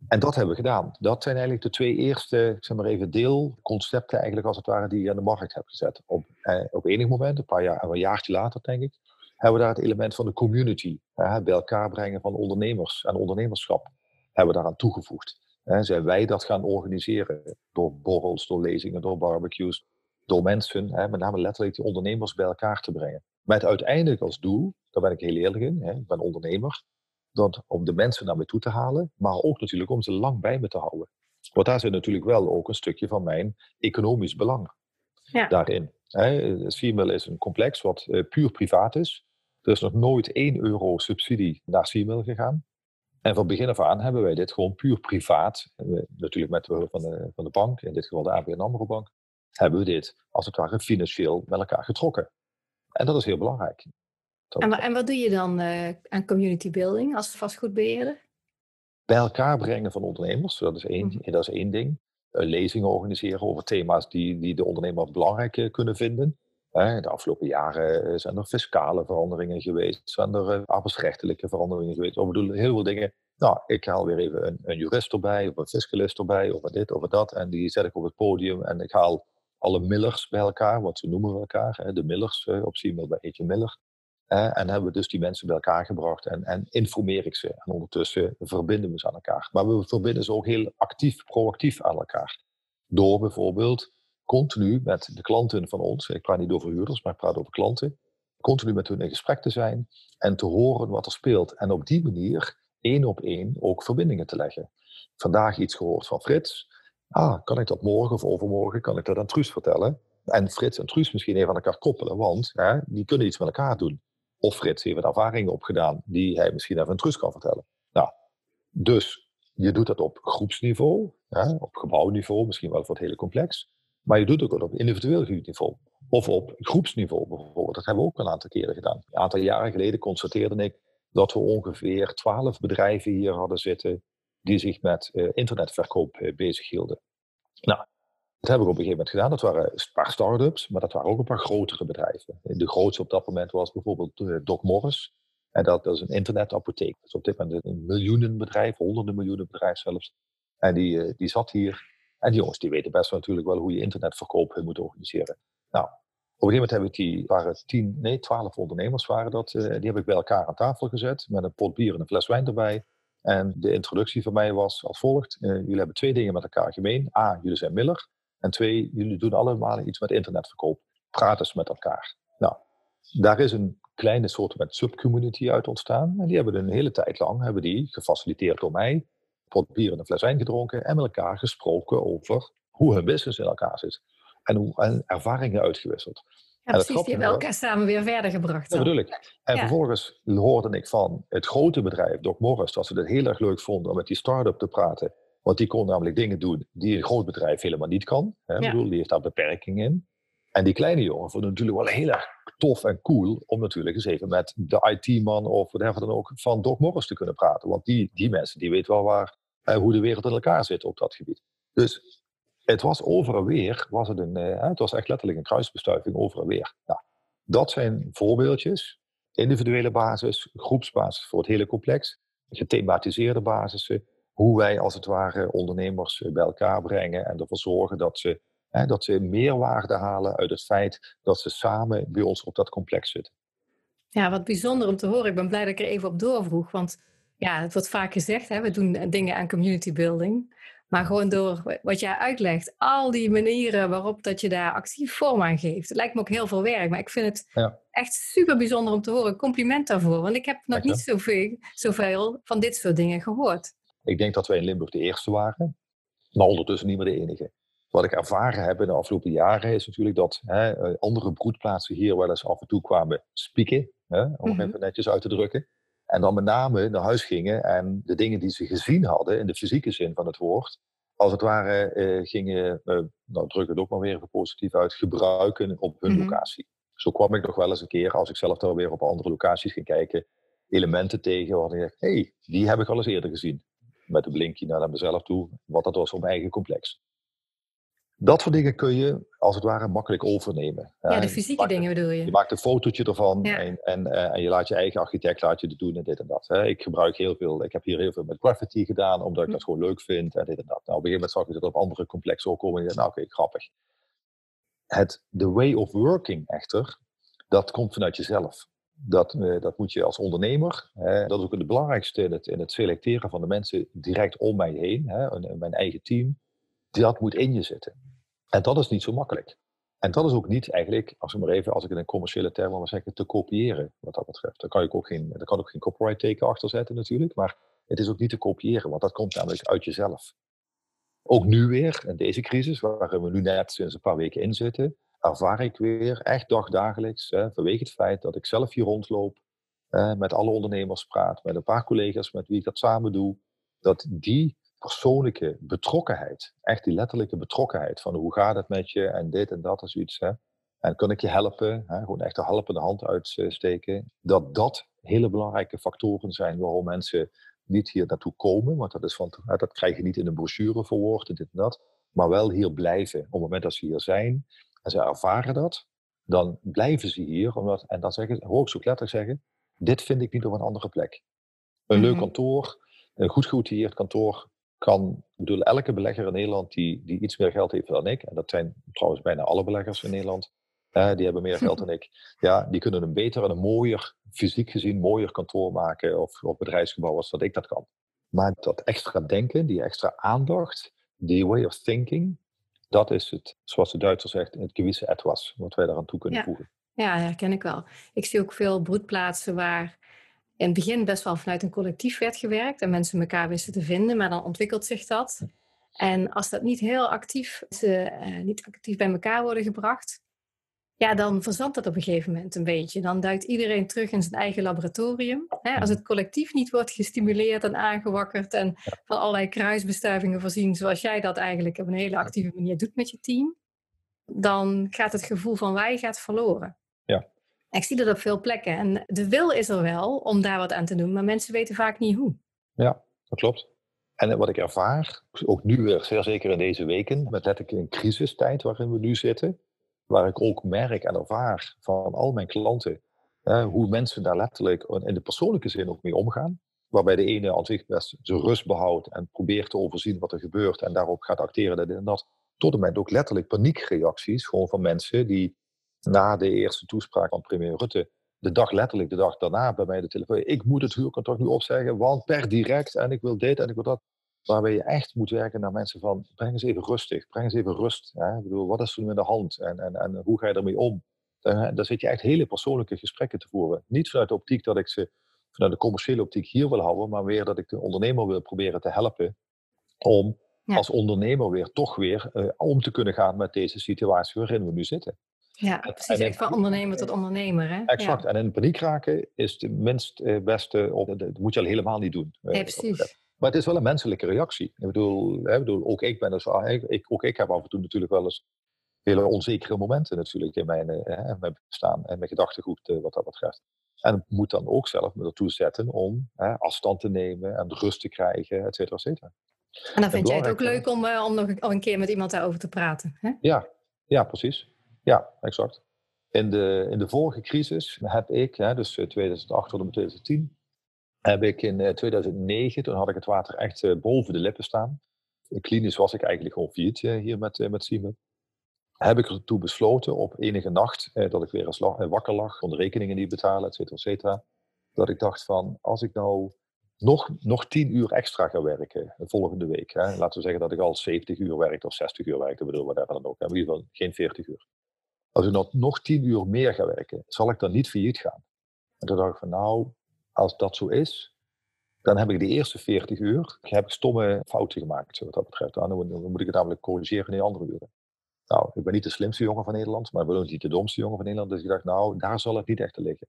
En dat hebben we gedaan. Dat zijn eigenlijk de twee eerste, zeg maar even, deelconcepten eigenlijk als het ware die je aan de markt hebt gezet. Op, eh, op enig moment, een paar jaar, een jaartje later denk ik, hebben we daar het element van de community, bij elkaar brengen van ondernemers en ondernemerschap, hebben we daaraan toegevoegd. Eh, zijn wij dat gaan organiseren door borrels, door lezingen, door barbecues, door mensen, hè, met name letterlijk die ondernemers bij elkaar te brengen. Met uiteindelijk als doel, daar ben ik heel eerlijk in, hè, ik ben ondernemer, dat om de mensen naar me toe te halen, maar ook natuurlijk om ze lang bij me te houden. Want daar zit natuurlijk wel ook een stukje van mijn economisch belang ja. daarin. Siemel is een complex wat uh, puur privaat is. Er is nog nooit 1 euro subsidie naar Siemel gegaan. En van begin af aan hebben wij dit gewoon puur privaat, natuurlijk met de hulp van de, van de bank, in dit geval de ABN AMRO Bank, hebben we dit als het ware financieel met elkaar getrokken. En dat is heel belangrijk. En, en, wat doe je dan uh, aan community building als vastgoedbeheerder? Bij elkaar brengen van ondernemers, dat is één, mhm. dat is één ding. Uh, lezingen organiseren over thema's die, die de ondernemer belangrijk uh, kunnen vinden. de afgelopen jaren zijn er fiscale veranderingen geweest, zijn er arbeidsrechtelijke veranderingen geweest. Ik bedoel, heel veel dingen. Nou, ik haal weer even een, een jurist erbij, of een fiscalist erbij, of dit, of dat. En die zet ik op het podium en ik haal alle Millers bij elkaar, wat ze noemen we elkaar. Hè, de Millers op Siemel bij Eetje Miller en hebben we dus die mensen bij elkaar gebracht en, en informeer ik ze. En ondertussen verbinden we ze aan elkaar. Maar we verbinden ze ook heel actief, proactief aan elkaar. Door bijvoorbeeld continu met de klanten van ons, ik praat niet over huurders, maar ik praat over klanten, continu met hun in gesprek te zijn en te horen wat er speelt. En op die manier één op één ook verbindingen te leggen. Vandaag iets gehoord van Frits. Ah, kan ik dat morgen of overmorgen, kan ik dat aan Truus vertellen? En Frits en Truus misschien even aan elkaar koppelen, want hè, die kunnen iets met elkaar doen. Of Frits heeft wat ervaringen opgedaan die hij misschien even een trust kan vertellen. Nou, dus je doet dat op groepsniveau, hè, op gebouwniveau, misschien wel voor het hele complex. Maar je doet het ook op individueel niveau. Of op groepsniveau bijvoorbeeld. Dat hebben we ook een aantal keren gedaan. Een aantal jaren geleden constateerde ik dat we ongeveer twaalf bedrijven hier hadden zitten die zich met uh, internetverkoop uh, bezighielden. Nou, dat hebben we op een gegeven moment gedaan. Dat waren een paar start-ups, maar dat waren ook een paar grotere bedrijven. De grootste op dat moment was bijvoorbeeld eh, Doc Morris. En dat, dat is een internetapotheek. Dat is op dit moment een miljoenenbedrijf, honderden miljoenen bedrijf zelfs. En die, eh, die zat hier. En die jongens die weten best wel natuurlijk wel hoe je internetverkoop moet organiseren. Nou, op een gegeven moment heb ik die, waren tien, nee, twaalf ondernemers waren dat. Eh, die heb ik bij elkaar aan tafel gezet met een pot bier en een fles wijn erbij. En de introductie van mij was als volgt. jullie hebben twee dingen met elkaar gemeen. A, jullie zijn Miller. En twee, jullie doen allemaal iets met internetverkoop. Praat eens met elkaar. Nou, daar is een kleine soort met subcommunity uit ontstaan. En die hebben een hele tijd lang, hebben die, gefaciliteerd door mij, pot bier en een fles wijn gedronken en met elkaar gesproken over hoe hun business in elkaar zit. En, hoe, en ervaringen uitgewisseld. Ja, precies, die hebben elkaar samen weer verder gebracht. Dat bedoel ik. En vervolgens hoorde ik van het grote bedrijf, Doc Morris, dat ze het heel erg leuk vonden om met die start-up te praten. Want die kon namelijk dingen doen die een groot bedrijf helemaal niet kan. Hè? Ja. bedoel, die heeft daar beperkingen in. En die kleine jongen vond het natuurlijk wel heel erg tof en cool om natuurlijk eens even met de IT-man of whatever dan ook van Doc Morris te kunnen praten. Want die, die mensen die weten wel waar, eh, hoe de wereld in elkaar zit op dat gebied. Dus het was over en weer, was het, een, eh, het was echt letterlijk een kruisbestuiving over en weer. Nou, dat zijn voorbeeldjes, individuele basis, groepsbasis voor het hele complex, gethematiseerde basissen, hoe wij als het ware ondernemers eh, bij elkaar brengen en ervoor zorgen dat ze, hè, dat ze meerwaarde halen uit het feit dat ze samen bij ons op dat complex zitten. Ja, wat bijzonder om te horen. Ik ben blij dat ik er even op doorvroeg. Want ja, het wordt vaak gezegd, hè, we doen dingen aan community building. Maar gewoon door wat jij uitlegt, al die manieren waarop dat je daar actief vorm aan geeft. Het lijkt me ook heel veel werk, maar ik vind het ja. echt super bijzonder om te horen. Compliment daarvoor, want ik heb nog niet zoveel, zoveel van dit soort dingen gehoord. Ik denk dat wij in Limburg de eerste waren, maar ondertussen niet meer de enige. Wat ik ervaren heb in de afgelopen jaren is natuurlijk dat hè, eh, andere broedplaatsen hier wel eens af en toe kwamen spieken, hè, om mm even netjes uit te drukken. En dan met name naar huis gingen en de dingen die ze gezien hadden, in de fysieke zin van het woord, als het ware eh, gingen, uh, nou druk het ook maar weer even positief uit, gebruiken op hun mhm. locatie. Zo kwam ik nog wel eens een keer, als ik zelf dan weer op andere locaties ging kijken, elementen tegen waar ik dacht, hé, hey, die heb ik al eens eerder gezien. Met een blinkje naar mezelf toe, wat dat was op mijn eigen complex. Dat soort dingen kun je als het ware makkelijk overnemen. Ja, de fysieke dingen bedoel je. Je maakt een fotootje ervan en, en, uh, en, je laat je eigen architect laat je het doen en dit en dat. Ik gebruik heel veel, ik heb hier heel veel met graffiti gedaan, omdat ik hm. dat gewoon leuk vind en dit en dat. Nou, op een gegeven moment zag ik dat op andere complexen ook komen en dacht, nou oké, grappig. Het, de way of working echter, dat komt vanuit jezelf. Dat, uh, dat moet je als ondernemer, dat is ook het belangrijkste in het, in het selecteren van de mensen direct om mij heen, hè, mijn eigen team, dat moet in je zitten. En dat is niet zo makkelijk. En dat is ook niet eigenlijk, als ik maar even, als ik in een commerciële term wil zeggen, te kopiëren wat dat betreft. Daar kan, ik ook geen, daar kan ook geen copyright teken achter zetten natuurlijk, maar het is ook niet te kopiëren, want dat komt namelijk uit jezelf. Ook nu weer, in deze crisis, waar we nu net sinds een paar weken in zitten, ervaar ik weer echt dagdagelijks, vanwege het feit dat ik zelf hier rondloop, met alle ondernemers praat, met een paar collega's met wie ik dat samen doe, dat die persoonlijke betrokkenheid, echt die letterlijke betrokkenheid van hoe gaat het met je en dit en dat en zoiets. Hè? En kan ik je helpen, hè? gewoon echt een helpende hand uitsteken. Dat dat hele belangrijke factoren zijn waarom mensen niet hier naartoe komen, want dat, is van, dat krijg je niet in een brochure verwoord dit en dat, maar wel hier blijven. Op het moment dat ze hier zijn en ze ervaren dat, dan blijven ze hier. Omdat, en dan zeggen, hoor ik zo letterlijk zeggen, dit vind ik niet op een andere plek. Een leuk mhm. kantoor, een goed geoutilleerd kantoor, kan, ik bedoel, elke belegger in Nederland die, die iets meer geld heeft dan ik, en dat zijn trouwens bijna alle beleggers in Nederland, die hebben meer geld dan ik, (laughs) ja, die kunnen een beter en een mooier, fysiek gezien, mooier kantoor maken of, of bedrijfsgebouw als dat ik dat kan. Maar dat extra denken, die extra aandacht, die way of thinking, dat is het, zoals de Duitser zegt, het gewisse etwas, wat wij daaraan toe kunnen voegen. Ja, herken ik wel. Ik zie ook veel broedplaatsen waar in het begin best wel vanuit een collectief werd gewerkt en mensen elkaar wisten te vinden, maar dan ontwikkelt zich dat. En als dat niet heel actief, ze, uh, niet actief bij elkaar worden gebracht, ja, dan verzandt dat op een gegeven moment een beetje. Dan duikt iedereen terug in zijn eigen laboratorium. Hè? Als het collectief niet wordt gestimuleerd en aangewakkerd en van allerlei kruisbestuivingen voorzien, zoals jij dat eigenlijk op een hele actieve manier doet met je team, dan gaat het gevoel van wij gaat verloren. Ik zie dat op veel plekken. En de wil is er wel om daar wat aan te doen, maar mensen weten vaak niet hoe. Ja, dat klopt. En wat ik ervaar, ook nu weer, zeker in deze weken, met letterlijk een crisistijd waarin we nu zitten, waar ik ook merk en ervaar van al mijn klanten, hoe mensen daar letterlijk in de persoonlijke zin ook mee omgaan. Waarbij de ene aan zich best zijn rust behoudt en probeert te overzien wat er gebeurt en daarop gaat acteren. En dat tot en met ook letterlijk paniekreacties gewoon van mensen die na de eerste toespraak van premier Rutte, de dag letterlijk, de dag daarna bij mij de telefoon. Ik moet het huurcontract nu opzeggen, want per direct en ik wil dit en ik wil dat. Waarbij je echt moet werken naar mensen van, breng eens even rustig, breng eens even rust. Hè? Ik bedoel, wat is er nu in de hand en, en, en hoe ga je ermee om? Daar, zit je echt hele persoonlijke gesprekken te voeren. Niet vanuit de optiek dat ik ze vanuit de commerciële optiek hier wil houden, maar weer dat ik de ondernemer wil proberen te helpen om als ondernemer weer toch weer uh, om te kunnen gaan met deze situatie waarin we nu zitten. Ja, precies. Van ondernemer tot ondernemer. Hè? Exact. En in paniek raken is de minst eh, beste, dat moet je al helemaal niet doen. Eh, nee, precies. Maar het is wel een menselijke reactie. Ik bedoel, hè, bedoel ook ik ben dus, ik, ook ik heb af en toe natuurlijk wel eens hele onzekere momenten natuurlijk in mijn, hè, mijn bestaan en mijn gedachtegoed wat dat betreft. En moet dan ook zelf me ertoe zetten om hè, afstand te nemen en rust te krijgen, et cetera, et cetera. En dan vind jij het ook leuk om, om nog een keer met iemand daarover te praten. Hè? Ja, ja, precies. Ja, exact. In de, in de vorige crisis heb ik, hè, dus 2008 tot en met 2010, heb ik in 2009, toen had ik het water echt eh, boven de lippen staan. Klinisch was ik eigenlijk gewoon failliet hier met, eh, met Siemen. Heb ik ertoe besloten op enige nacht dat ik weer eens wakker lag, van de rekeningen niet betalen, et cetera, et cetera. Dat ik dacht van, als ik nou nog, nog tien uur extra ga werken de volgende week. Hè. Laten we zeggen dat ik al 70 uur werkte of 60 uur werkte, bedoel, wat dan ook. In ieder geval geen 40 uur. Als ik nog, tien uur meer ga werken, zal ik dan niet failliet gaan? En toen dacht ik van nou, als dat zo is, dan heb ik de eerste 40 uur heb stomme fouten gemaakt, wat dat betreft. Dan, moet ik het namelijk corrigeren in die andere uren. Nou, ik ben niet de slimste jongen van Nederland, maar ook niet de domste jongen van Nederland. Dus ik dacht, nou, daar zal het niet echt te liggen.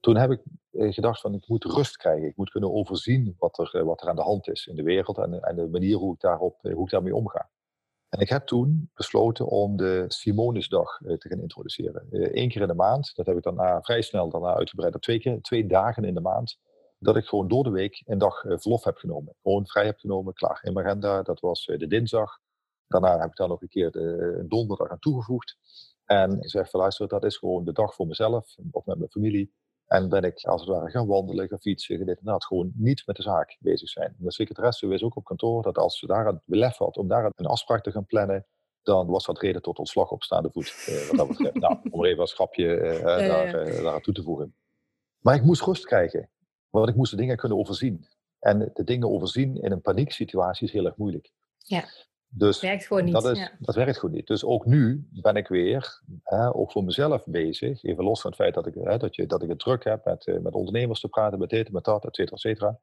toen heb ik gedacht van ik moet rust krijgen. Ik moet kunnen overzien wat er, wat er aan de hand is in de wereld en, en de manier hoe ik, daarop, hoe ik daarmee omga. En ik heb toen besloten om de Simonisdag te gaan introduceren. Eén keer in de maand. Dat heb ik daarna vrij snel daarna uitgebreid. Twee, keer, twee dagen in de maand dat ik gewoon door de week een dag uh, verlof heb genomen. Gewoon vrij heb genomen, klaar. In mijn agenda, dat was de dinsdag. Daarna heb ik daar nog een keer een donderdag aan toegevoegd. En ik zeg van luister, dat is gewoon de dag voor mezelf of met mijn familie. En ben ik als het ware gaan wandelen, gaan fietsen, dit en dat. Gewoon niet met de zaak bezig zijn. De secretaresse wist ook op kantoor dat als ze daar het belef had om daar een afspraak te gaan plannen, dan was dat reden tot ontslag op staande voet. Eh, wat dat betreft. nou, om er even een grapje eh, daar, ja. daar toe te voegen. Maar ik moest rust krijgen. Want ik moest de dingen kunnen overzien. En de dingen overzien in een panieksituatie is heel erg moeilijk. Ja. Dus werkt gewoon niet. Dat, is, dat werkt gewoon niet. Dus ook nu ben ik weer, hè, ook voor mezelf bezig. Even los van het feit dat ik, hè, dat je, dat ik het druk heb met, uh, met ondernemers te praten, met dit, met dat, et cetera, et cetera.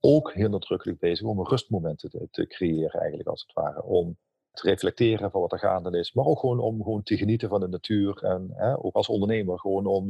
Ook heel nadrukkelijk bezig om een rustmomenten te, te, creëren, eigenlijk als het ware. Om te reflecteren van wat er gaande is. Maar ook gewoon om gewoon te genieten van de natuur. En hè, ook als ondernemer gewoon om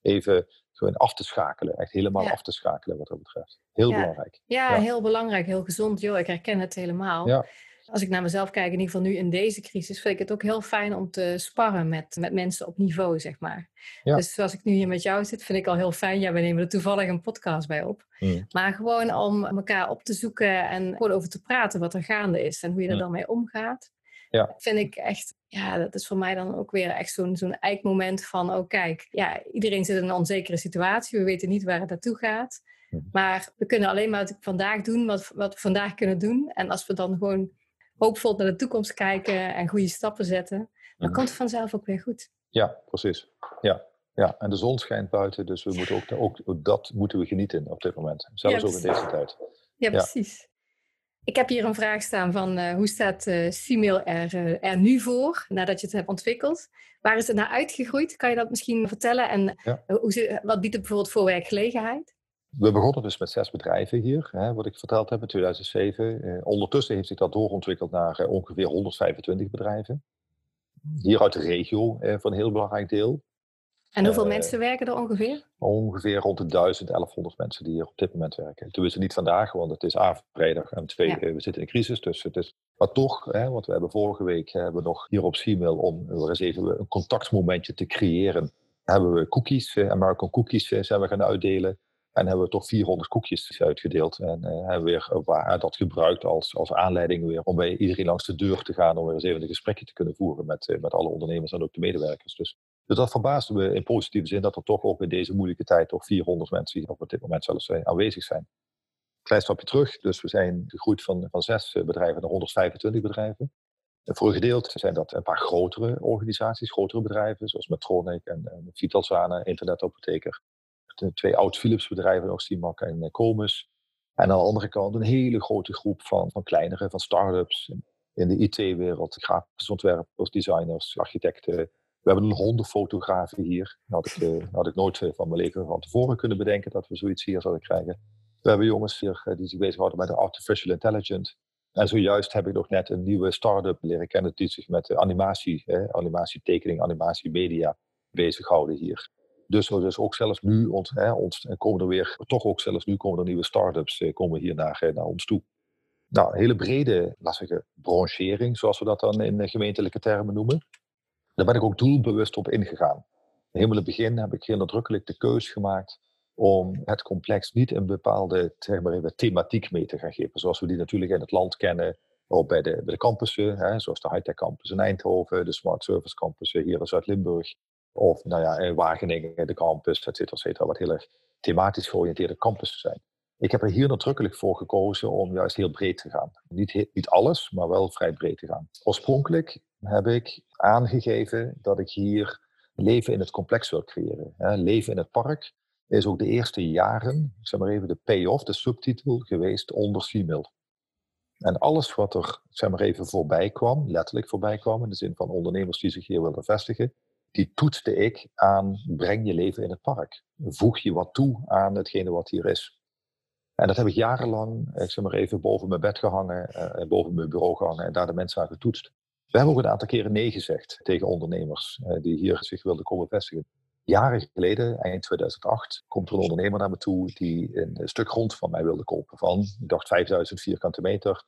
even gewoon af te schakelen. Echt helemaal af te schakelen wat dat betreft. Heel belangrijk. Ja, heel belangrijk. Heel gezond. Jo, ik herken het helemaal. Ja. Als ik naar mezelf kijk, in ieder geval nu in deze crisis, vind ik het ook heel fijn om te sparren met, met mensen op niveau, zeg maar. Dus zoals ik nu hier met jou zit, vind ik al heel fijn. Ja, we nemen er toevallig een podcast bij op. Mm. Maar gewoon om elkaar op te zoeken en gewoon over te praten wat er gaande is en hoe je er dan mee omgaat. Ja. Vind ik echt, ja, dat is voor mij dan ook weer echt zo'n zo'n eikmoment van, oh kijk, ja, iedereen zit in een onzekere situatie. We weten niet waar het naartoe gaat. Hm. Maar we kunnen alleen maar vandaag doen wat, wat we vandaag kunnen doen. En als we dan gewoon hoopvol naar de toekomst kijken en goede stappen zetten, dan hm. komt het vanzelf ook weer goed. Ja, precies. Ja, ja, en de zon schijnt buiten, dus we moeten ook, ook dat moeten we genieten op dit moment. Zelfs ook in deze tijd. Ja, precies. Ik heb hier een vraag staan van uh, hoe staat uh, er, uh, er, nu voor, nadat je het hebt ontwikkeld? Waar is het naar uitgegroeid? Kan je dat misschien vertellen? En hoe, wat biedt het bijvoorbeeld voor werkgelegenheid? We begonnen dus met zes bedrijven hier, hè, wat ik verteld heb in 2007. ondertussen heeft zich dat doorontwikkeld naar ongeveer 125 bedrijven. Hier uit de regio voor een heel belangrijk deel. En hoeveel eh, mensen werken er ongeveer? Ongeveer rond de 1000, 1100 mensen die hier op dit moment werken. Tenminste niet vandaag, want het is A, vrijdag en twee, eh, we zitten in een crisis. Dus het is, maar toch, hè, want we hebben vorige week hebben we nog hier op Gmail om er eens even een contactmomentje te creëren. Hebben we cookies, uh, American cookies zijn we gaan uitdelen. En hebben we toch 400 koekjes uitgedeeld. En uh, hebben we weer dat gebruikt als, als aanleiding weer om bij iedereen langs de deur te gaan. Om weer eens even een gesprekje te kunnen voeren met, met alle ondernemers en ook de medewerkers. Dus dus dat verbaasde me in positieve zin dat er toch ook in deze moeilijke tijd toch 400 mensen hier op dit moment zelfs eh, aanwezig zijn. Klein stapje terug, dus we zijn gegroeid van, van zes eh, bedrijven naar 125 bedrijven. En voor een gedeelte zijn dat een paar grotere organisaties, grotere bedrijven, zoals Medtronic en, en internetapotheker. Twee oud-Philips bedrijven, nog CIMAC en eh, Comus. En aan de andere kant een hele grote groep van, van kleinere, van start-ups in de IT-wereld, grafische ontwerpers, designers, architecten, we hebben een hondenfotograaf hier. Dat had ik, uh, had ik nooit eh, van mijn leven van tevoren kunnen bedenken dat we zoiets hier zouden krijgen. We hebben jongens hier die zich bezighouden met artificial intelligence. En zojuist heb ik nog net een nieuwe start-up leren kennen die zich met animatie, eh, animatietekening, animatie media bezighouden hier. Dus, dus ook zelfs nu ons, hè, komen er weer, toch ook zelfs nu komen er nieuwe start-ups komen hier naar, naar ons toe. Nou, een hele brede, laat ik branchering, zoals we dat dan in gemeentelijke termen noemen. Daar ben ik ook doelbewust op ingegaan. Helemaal in het begin heb ik heel nadrukkelijk de keus gemaakt om het complex niet een bepaalde zeg maar thematiek mee te gaan geven. Zoals we die natuurlijk in het land kennen, of bij de, de campussen, hè, zoals de high-tech campus in Eindhoven, de smart service campussen hier in Zuid-Limburg, of nou ja, in Wageningen, de campus, et cetera, et cetera, wat heel erg thematisch georiënteerde campussen zijn. Ik heb er hier nadrukkelijk voor gekozen om juist heel breed te gaan. Niet, niet alles, maar wel vrij breed te gaan. Oorspronkelijk heb ik aangegeven dat ik hier leven in het complex wil creëren. Leven in het park is ook de eerste jaren, zeg maar even de payoff, de subtitel geweest onder Seamail. En alles wat er zeg maar even voorbij kwam, letterlijk voorbij kwam, in de zin van ondernemers die zich hier wilden vestigen, die toetste ik aan breng je leven in het park. Voeg je wat toe aan hetgene wat hier is. En dat heb ik jarenlang, ik zeg maar even, boven mijn bed gehangen, uh, boven mijn bureau gehangen en daar de mensen aan getoetst. We hebben ook een aantal keren nee gezegd tegen ondernemers uh, die hier zich wilden komen vestigen. jaren geleden, eind 2008, komt er een ondernemer naar me toe die een stuk grond van mij wilde kopen van, ik dacht 5000 vierkante meter.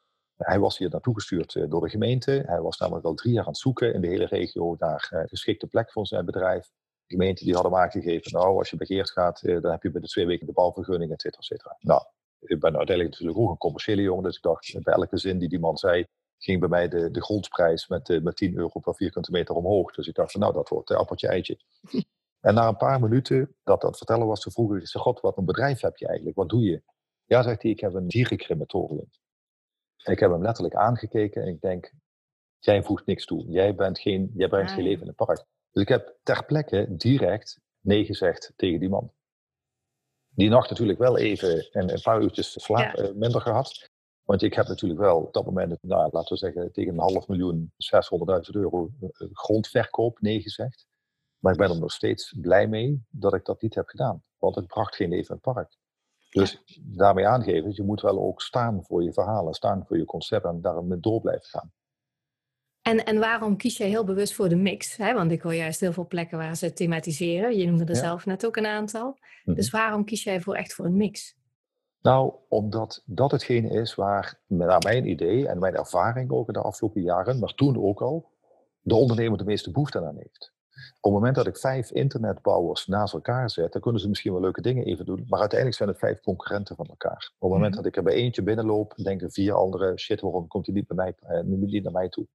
Hij was hier naartoe gestuurd eh, door de gemeente. Hij was namelijk al drie jaar aan het zoeken in de hele regio naar een geschikte plek voor zijn bedrijf. De gemeente die hadden aangegeven, nou, als je begeerd gaat, dan heb je binnen twee weken de bouwvergunning, et cetera, et cetera. Nou, ik ben uiteindelijk natuurlijk ook een commerciële jongen, dus ik dacht, bij elke zin die die man zei, ging bij mij de, de grondprijs met, met 10 euro per vierkante meter omhoog. Dus ik dacht nou, dat wordt een appeltje eitje. (laughs) en na een paar minuten dat dat vertellen was, ze vroegen ze, god, wat een bedrijf heb je eigenlijk? Wat doe je? Ja, zegt hij, ik heb een dierencrematorium. En ik heb hem letterlijk aangekeken en ik denk, jij voegt niks toe. Jij, bent geen, jij brengt geen ah, leven in het park. Dus ik heb ter plekke direct nee gezegd tegen die man. Die nacht natuurlijk wel even een, een paar uurtjes slaap eh, minder gehad. Want ik heb natuurlijk wel op dat moment, nou, laten we zeggen, tegen een half miljoen, 600.000 euro eh, grondverkoop neergezegd. Maar ik ben er nog steeds blij mee dat ik dat niet heb gedaan. Want het bracht geen leven in het park. Dus daarmee aangeven, je moet wel ook staan voor je verhalen, staan voor je concept en daarmee door blijven gaan. En, en waarom kies jij heel bewust voor de mix? Hè? Want ik hoor juist heel veel plekken waar ze thematiseren. Je noemde er zelf net ook een aantal. Mhm. Dus waarom kies jij voor echt voor een mix? Nou, omdat dat hetgene is waar, naar mijn idee en mijn ervaring ook in de afgelopen jaren, maar toen ook al, de ondernemer de meeste behoefte aan heeft. Op het moment dat ik vijf internetbouwers naast elkaar zet, dan kunnen ze misschien wel leuke dingen even doen, maar uiteindelijk zijn het vijf concurrenten van elkaar. Op het moment mhm. dat ik er bij eentje binnenloop, denken vier andere, shit, waarom komt hij niet, bij mij, eh, niet naar mij toe?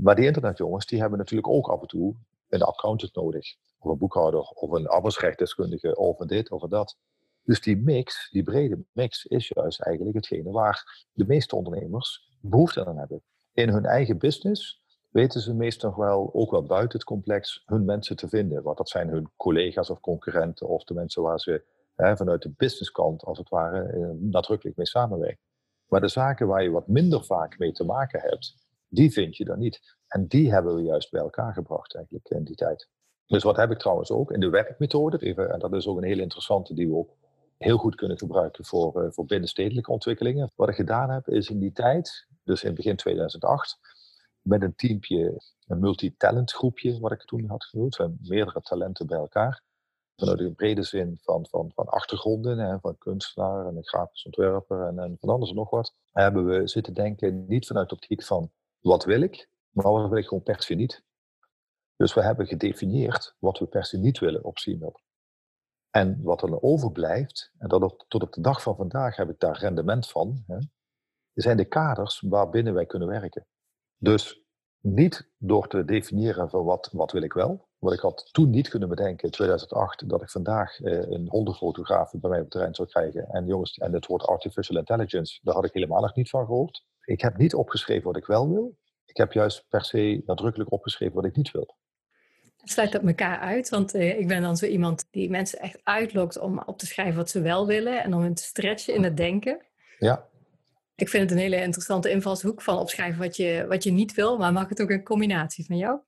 Maar die internetjongens, die hebben natuurlijk ook af en toe een accountant nodig. Of een boekhouder, of een arbeidsrechtdeskundige, of een dit, of een dat. Dus die mix, die brede mix, is juist eigenlijk hetgene waar de meeste ondernemers behoefte aan hebben. In hun eigen business weten ze meestal wel, ook wel buiten het complex, hun mensen te vinden. Want dat zijn hun collega's of concurrenten of de mensen waar ze hè, vanuit de businesskant, als het ware, eh, nadrukkelijk mee samenwerken. Maar de zaken waar je wat minder vaak mee te maken hebt, die vind je dan niet. En die hebben we juist bij elkaar gebracht eigenlijk in die tijd. Dus wat heb ik trouwens ook in de werkmethode, even, en dat is ook een hele interessante die we ook heel goed kunnen gebruiken voor, uh, voor binnenstedelijke ontwikkelingen. Wat ik gedaan heb is in die tijd, dus in begin 2008, met een teampje, een multi-talent groepje, wat ik toen had genoemd, zijn meerdere talenten bij elkaar. Vanuit een brede zin van, van, van achtergronden, hè, van kunstenaar en een grafisch ontwerper en, en van alles en nog wat, hebben we zitten denken, niet vanuit de optiek van wat wil ik, maar wat wil ik gewoon per se niet. Dus we hebben gedefinieerd wat we per se niet willen op CML. En wat er overblijft, en dat tot op de dag van vandaag heb ik daar rendement van, hè, zijn de kaders waarbinnen wij kunnen werken. Dus niet door te definiëren van wat, wat wil ik wel. Wat ik had toen niet kunnen bedenken in 2008, dat ik vandaag eh, een hondenfotograaf bij mij op het terrein zou krijgen. En jongens, en het woord artificial intelligence, daar had ik helemaal nog niet van gehoord. Ik heb niet opgeschreven wat ik wel wil. Ik heb juist per se nadrukkelijk opgeschreven wat ik niet wil. Het sluit op elkaar uit, want uh, ik ben dan zo iemand die mensen echt uitlokt om op te schrijven wat ze wel willen en om hen te stretchen in het denken. Ja. Ik vind het een hele interessante invalshoek van opschrijven wat je, wat je niet wil, maar mag het ook een combinatie van jou?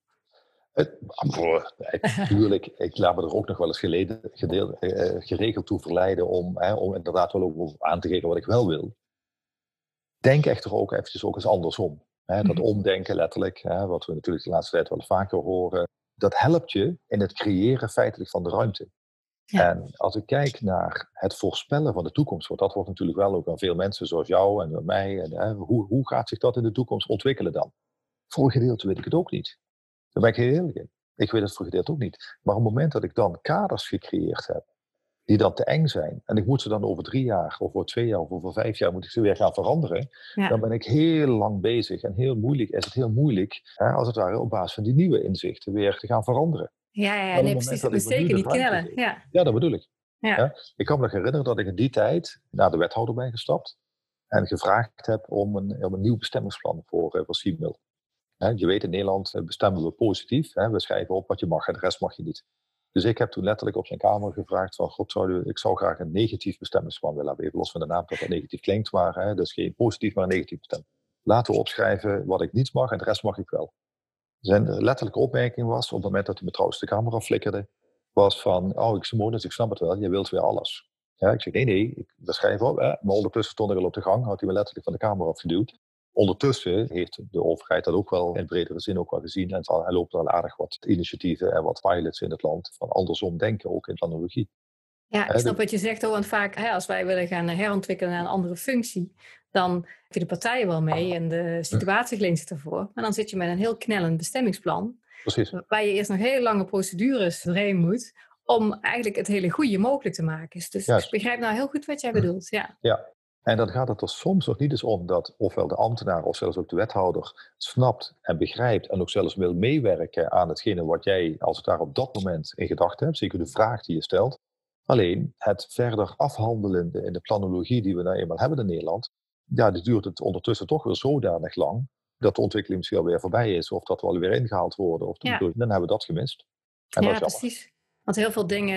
Natuurlijk, (laughs) ik laat me er ook nog wel eens geleden, gedeeld, uh, geregeld toe verleiden om, hè, om inderdaad wel ook aan te geven wat ik wel wil. Denk echter ook eventjes ook eens andersom. Hè, dat mhm. omdenken letterlijk, hè, wat we natuurlijk de laatste tijd wel vaker horen dat helpt je in het creëren feitelijk van de ruimte. En als ik kijk naar het voorspellen van de toekomst, want dat wordt natuurlijk wel ook aan veel mensen zoals jou en mij, en, hè, hoe, hoe gaat zich dat in de toekomst ontwikkelen dan? Voor een gedeelte weet ik het ook niet. Daar ben ik heel eerlijk in. Ik weet het voor een gedeelte ook niet. Maar op het moment dat ik dan kaders gecreëerd heb, die dan te eng zijn. En ik moet ze dan over drie jaar, of over twee jaar, of over vijf jaar moet ik ze weer gaan veranderen. Dan ben ik heel lang bezig en heel moeilijk. Is het heel moeilijk, hè, als het ware, op basis van die nieuwe inzichten weer te gaan veranderen. Ja, ja, nee, precies. Dat zeker niet kennen. Ja. ja, dat bedoel ik. Ja. Ik kan me nog herinneren dat ik in die tijd naar de wethouder ben gestapt. En gevraagd heb om een, om een nieuw bestemmingsplan voor, uh, voor Je weet, in Nederland eh, bestemmen we positief. Hè? We schrijven op wat je mag en de rest mag je niet. Dus ik heb toen letterlijk op zijn kamer gevraagd van, god, zou ik zou graag een negatief bestemmingsplan willen hebben. Even los van de naam dat dat negatief klinkt, maar hè, dus geen positief, maar een negatief bestemming. Laten we opschrijven wat ik niet mag en de rest mag ik wel. Zijn letterlijke opmerking was, op het moment dat hij me trouwens de camera flikkerde, was van, oh, ik, Simone, ik snap het wel, je wilt weer alles. Ja, ik zeg, nee, nee, ik, dat schrijf op. Hè. Maar ondertussen stond ik al op de gang, had hij me letterlijk van de camera afgeduwd. Ondertussen heeft de overheid dat ook wel in bredere zin ook wel gezien. En er lopen al aardig wat initiatieven en wat pilots in het land van andersom denken, ook in planologie. Ja, ik snap wat je zegt, hoor. Want vaak, hè, als wij willen gaan herontwikkelen naar een andere functie, dan heb je de partijen wel mee en de situatie leent zich ervoor. Maar dan zit je met een heel knellend bestemmingsplan. Precies. Waar je eerst nog hele lange procedures doorheen moet om eigenlijk het hele goede mogelijk te maken. Dus ik begrijp nou heel goed wat jij bedoelt. Ja. ja, en dan gaat het er soms nog niet eens om dat ofwel de ambtenaar of zelfs ook de wethouder snapt en begrijpt en ook zelfs wil meewerken aan hetgene wat jij als het daar op dat moment in gedachten hebt, zeker de vraag die je stelt. Alleen het verder afhandelen in de planologie die we nou eenmaal hebben in Nederland, ja, die duurt het ondertussen toch weer zodanig lang dat de ontwikkeling misschien alweer voorbij is of dat we alweer ingehaald worden. Of dan hebben we dat gemist. En ja, precies. Want heel veel dingen,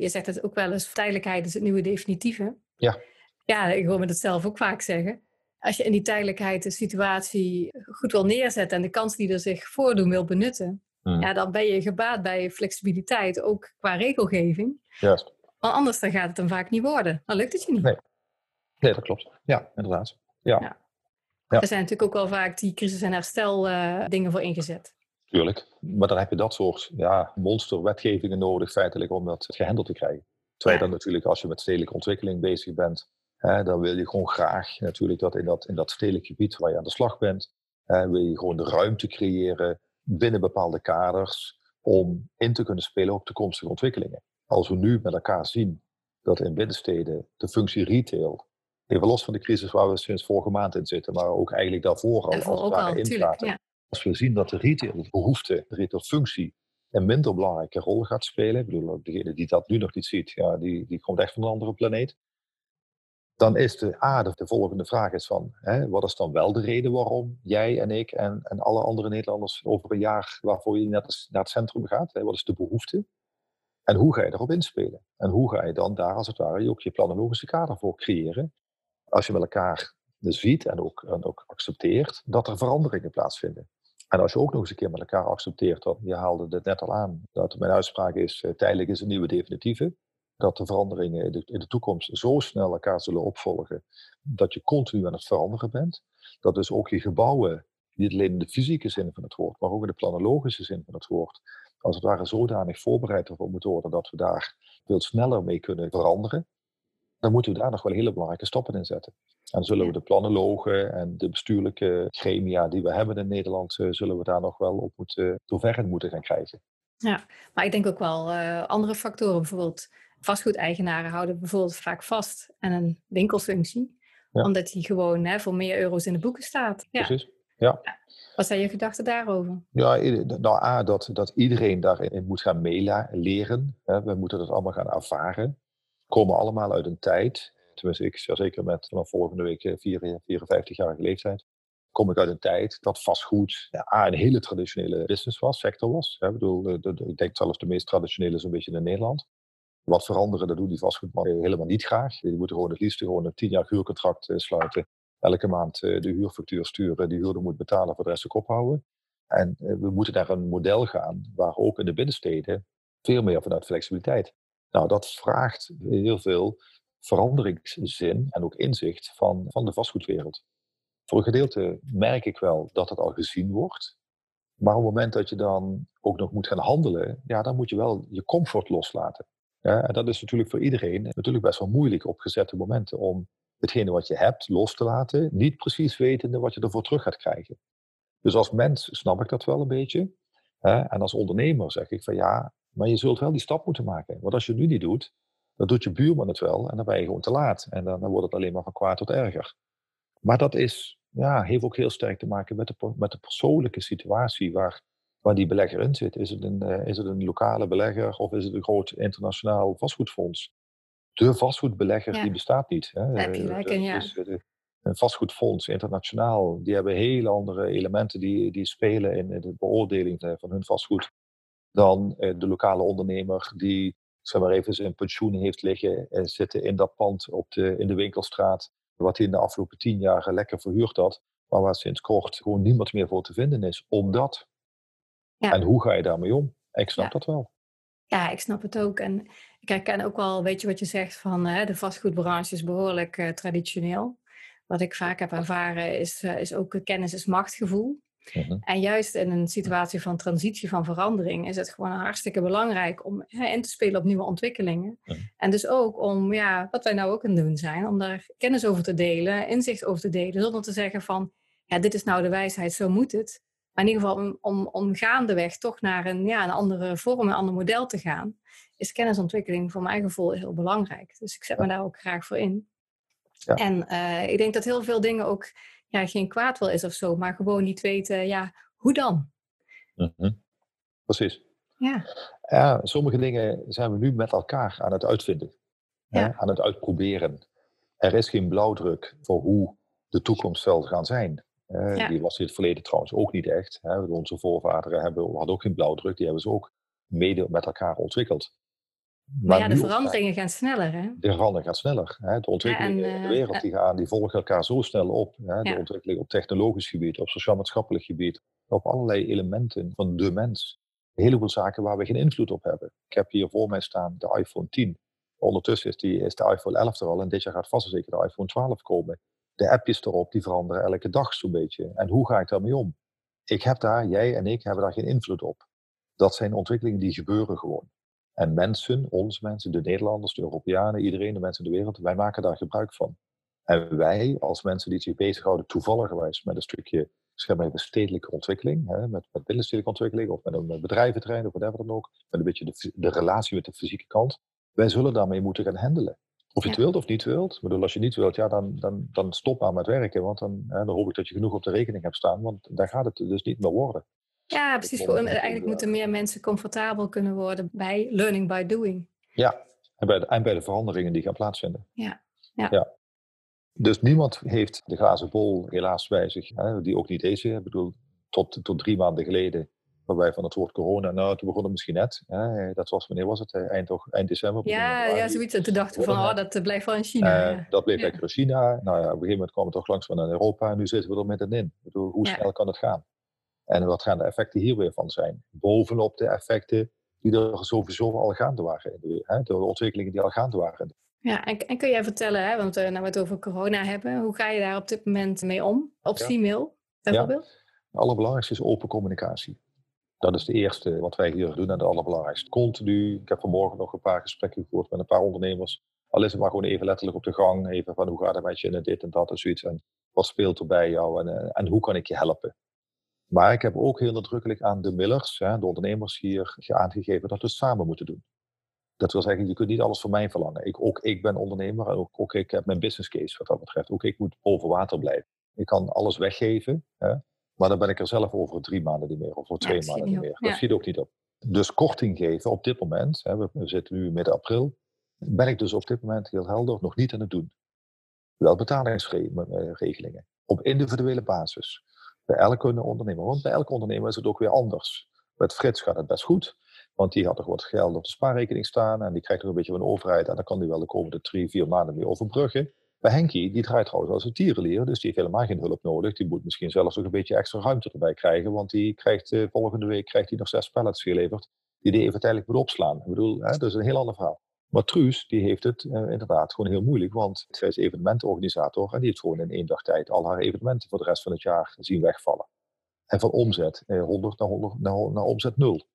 je zegt het ook wel eens, tijdelijkheid is het nieuwe definitieve. Ja. Ja, ik hoor me dat zelf ook vaak zeggen. Als je in die tijdelijkheid de situatie goed wil neerzetten en de kansen die er zich voordoen wil benutten, hmm. ja, dan ben je gebaat bij flexibiliteit, ook qua regelgeving. Juist. Want anders dan gaat het hem vaak niet worden. Dan lukt het je niet. Nee, nee dat klopt. Ja, inderdaad. Ja. ja. Er zijn natuurlijk ook wel vaak die crisis- en herstel uh, dingen voor ingezet. Tuurlijk. Maar dan heb je dat soort ja, monsterwetgevingen nodig feitelijk om dat gehandeld te krijgen. Terwijl dan natuurlijk als je met stedelijke ontwikkeling bezig bent, hè, dan wil je gewoon graag natuurlijk dat in dat, in dat stedelijk gebied waar je aan de slag bent, hè, wil je gewoon de ruimte creëren binnen bepaalde kaders om in te kunnen spelen op toekomstige ontwikkelingen. Als we nu met elkaar zien dat in binnensteden de functie retail, even los van de crisis waar we sinds vorige maand in zitten, maar ook eigenlijk daarvoor al als het ware Ja. Als we zien dat de retailbehoefte, de retailfunctie, een minder belangrijke rol gaat spelen. Ik bedoel, degene die dat nu nog niet ziet, ja, die, die komt echt van een andere planeet. Dan is de A, de volgende vraag is van, hè, wat is dan wel de reden waarom jij en ik en, en alle andere Nederlanders over een jaar waarvoor je net naar het centrum gaat? Hè, wat is de behoefte? En hoe ga je daarop inspelen? En hoe ga je dan daar als het ware ook je planologische kader voor creëren? Als je met elkaar ziet en ook, ook accepteert dat er veranderingen plaatsvinden. En als je ook nog eens een keer met elkaar accepteert, dat, je haalde het net al aan, dat mijn uitspraak is, uh, tijdelijk is een nieuwe definitieve, dat de veranderingen in de, in de, toekomst zo snel elkaar zullen opvolgen, dat je continu aan het veranderen bent. Dat dus ook je gebouwen, niet alleen in de fysieke zin van het woord, maar ook in de planologische zin van het woord, als het ware zodanig voorbereid ervoor moeten worden dat we daar veel sneller mee kunnen veranderen, dan moeten we daar nog wel hele belangrijke stappen in zetten. En zullen we de planologen en de bestuurlijke gremia die we hebben in Nederland, uh, zullen we daar nog wel op moeten, doorverrend moeten gaan krijgen. Ja, maar ik denk ook wel uh, andere factoren. Bijvoorbeeld vastgoedeigenaren houden bijvoorbeeld vaak vast aan een winkelfunctie. Omdat die gewoon hè, voor meer euro's in de boeken staat. Ja. Precies, ja. Wat zijn je gedachten daarover? Ja, nou A, dat, dat iedereen daarin moet gaan meeleren. We moeten dat allemaal gaan ervaren. Komen allemaal uit een tijd tenminste ik zeker met van volgende week 54-jarige eh, leeftijd, kom ik uit een tijd dat vastgoed ja, een hele traditionele business was, sector was. Ik bedoel, de, ik denk zelfs de meest traditionele zo'n beetje in Nederland. Wat veranderen, dat doen die vastgoedmannen helemaal niet graag. Die moeten gewoon het liefst gewoon een tien jaar huurcontract eh, sluiten. Elke maand eh, de huurfactuur sturen, die huurder moet betalen, voor de rest ook ophouden. En we moeten naar een model gaan waar ook in de binnensteden veel meer vanuit flexibiliteit. Nou, dat vraagt heel veel veranderingszin en ook inzicht van, van de vastgoedwereld. Voor een gedeelte merk ik wel dat het al gezien wordt. Maar op het moment dat je dan ook nog moet gaan handelen, ja, dan moet je wel je comfort loslaten. Ja, en dat is natuurlijk voor iedereen natuurlijk best wel moeilijk op gezette momenten om hetgene wat je hebt los te laten, niet precies wetende wat je ervoor terug gaat krijgen. Dus als mens snap ik dat wel een beetje. Hè? En als ondernemer zeg ik van ja, maar je zult wel die stap moeten maken. Want als je het nu niet doet, dan doet je buurman het wel en dan ben je gewoon te laat. En dan, dan wordt het alleen maar van kwaad tot erger. Maar dat is, ja, heeft ook heel sterk te maken met de, met de persoonlijke situatie waar, waar die belegger in zit. Is het, een, uh, is het een lokale belegger of is het een groot internationaal vastgoedfonds? De vastgoedbelegger die bestaat niet. Hè. Heb je gelijk in, ja. Dus, een vastgoedfonds internationaal, die hebben hele andere elementen die, die spelen in de beoordeling eh, van hun vastgoed dan eh, de lokale ondernemer die zeg maar even zijn pensioen heeft liggen en zitten in dat pand op de, in de winkelstraat, wat hij in de afgelopen tien jaar lekker verhuurd had, maar waar sinds kort gewoon niemand meer voor te vinden is. Omdat. Ja. En hoe ga je daarmee om? Ik snap dat wel. Ja, ik snap het ook. En ik herken ook wel, weet je wat je zegt, van hè, de vastgoedbranche is behoorlijk uh, traditioneel. wat ik vaak heb ervaren, is, uh, is ook kennis is machtgevoel. Mhm. En juist in een situatie van transitie, van verandering, is het gewoon hartstikke belangrijk om in te spelen op nieuwe ontwikkelingen. En dus ook om, ja, wat wij nou ook aan het doen zijn, om daar kennis over te delen, inzicht over te delen, zonder te zeggen van, ja, dit is nou de wijsheid, zo moet het. Maar in ieder geval om, om, om gaandeweg toch naar een, ja, een andere vorm, een ander model te gaan, is kennisontwikkeling voor mijn gevoel heel belangrijk. Dus ik zet me daar ook graag voor in. Ja. En uh, ik denk dat heel veel dingen ook ja, geen kwaad wil is of zo, maar gewoon niet weten, ja, hoe dan? Mm -hmm. Precies. Ja. ja, sommige dingen zijn we nu met elkaar aan het uitvinden, ja. hè, aan het uitproberen. Er is geen blauwdruk voor hoe de toekomst zal gaan zijn. Uh, Die was in het verleden trouwens ook niet echt. Hè. Onze voorvaderen hebben, hadden ook geen blauwdruk, die hebben ze ook mede met elkaar ontwikkeld. Maar, ja, de veranderingen gaan sneller, hè? De veranderingen gaan sneller. Hè? De ontwikkelingen in de eh, wereld die gaan, die volgen elkaar zo snel op. Hè? De ontwikkeling op technologisch gebied, op sociaal-maatschappelijk gebied, op allerlei elementen van de mens. Een heleboel zaken waar we geen invloed op hebben. Ik heb hier voor mij staan de iPhone 10. Ondertussen is, die, is de iPhone 11 er al en dit jaar gaat vast en zeker de iPhone 12 komen. De appjes erop, die veranderen elke dag zo'n beetje. En hoe ga ik daarmee om? Ik heb daar, jij en ik hebben daar geen invloed op. Dat zijn ontwikkelingen die gebeuren gewoon. En mensen, ons mensen, de Nederlanders, de Europeanen, iedereen, de mensen in de wereld, wij maken daar gebruik van. En wij, als mensen die zich bezighouden, toevallig met een stukje zeg maar, stedelijke ontwikkeling, hè, met, met binnenstedelijke ontwikkeling of met een bedrijventerrein of whatever dan ook, met een beetje de, de relatie met de fysieke kant, wij zullen daarmee moeten gaan handelen. Of je het wilt of niet wilt. Ik bedoel, als je niet wilt, ja, dan, dan, dan stop maar met werken. Want dan, hè, dan hoop ik dat je genoeg op de rekening hebt staan. Want daar gaat het dus niet meer worden. Ja, precies. Eigenlijk moeten meer mensen comfortabel kunnen worden bij learning by doing. Ja, en bij de, en bij de veranderingen die gaan plaatsvinden. Ja. ja. ja. Dus niemand heeft de glazen bol helaas bij zich, hè, die ook niet deze. Ik bedoel, tot, tot drie maanden geleden, waarbij van het woord corona, nou, toen begon het misschien net. Hè, dat was, wanneer was het? Eind, eind december? Ja, ja, zoiets. En toen dachten we van, oh, dat blijft wel in China. Uh, dat bleef lekker in China. Nou ja, op een gegeven moment kwam het toch langzaam naar Europa en nu zitten we er middenin. Ik bedoel, hoe snel kan het gaan? En wat gaan de effecten hier weer van zijn? Bovenop de effecten die er sowieso al gaande waren. In de, hè, de ontwikkelingen die al gaande waren. Ja, en, en kun jij vertellen, hè, want uh, nou we het over corona hebben, hoe ga je daar op dit moment mee om? Op ja. e-mail bijvoorbeeld? Ja. Het allerbelangrijkste is open communicatie. Dat is de eerste wat wij hier doen en het allerbelangrijkste. Continu, ik heb vanmorgen nog een paar gesprekken gevoerd met een paar ondernemers. Al is het maar gewoon even letterlijk op de gang, even van hoe gaat het met je en dit en dat en zoiets. En wat speelt er bij jou en, eh, en hoe kan ik je helpen? Maar ik heb ook heel nadrukkelijk aan de Millers, hè, de ondernemers hier, aangegeven dat we het samen moeten doen. Dat wil zeggen, je kunt niet alles van mij verlangen. Ik, ook ik ben ondernemer en ook, ook, ik heb mijn business case wat dat betreft. Ook ik moet boven water blijven. Ik kan alles weggeven, hè, maar dan ben ik er zelf over drie maanden niet meer, of over twee maanden niet meer. Dat schiet ook niet op. Dus korting geven op dit moment, hè, we, zitten nu midden april, ben ik dus op dit moment heel helder nog niet aan het doen. Wel betalingsregelingen op individuele basis bij elke ondernemer. Want bij elke ondernemer is het ook weer anders. Met Frits gaat het best goed, want die had er wat geld op de spaarrekening staan en die krijgt nog een beetje van de overheid en dan kan die wel de komende drie, vier maanden mee overbruggen. Bij Henkie, die draait trouwens als een tierenlier, dus die heeft helemaal geen hulp nodig. Die moet misschien zelfs nog een beetje extra ruimte erbij krijgen, want die krijgt uh, volgende week krijgt hij nog zes pallets geleverd die hij even tijdelijk moet opslaan. Ik bedoel, hè, dat is een heel ander verhaal. Maar Truus, die heeft het uh, inderdaad gewoon heel moeilijk, want zij is evenementenorganisator en die heeft gewoon in één dag tijd al haar evenementen voor de rest van het jaar zien wegvallen. En van omzet uh, 100 naar, 100 naar, naar omzet 0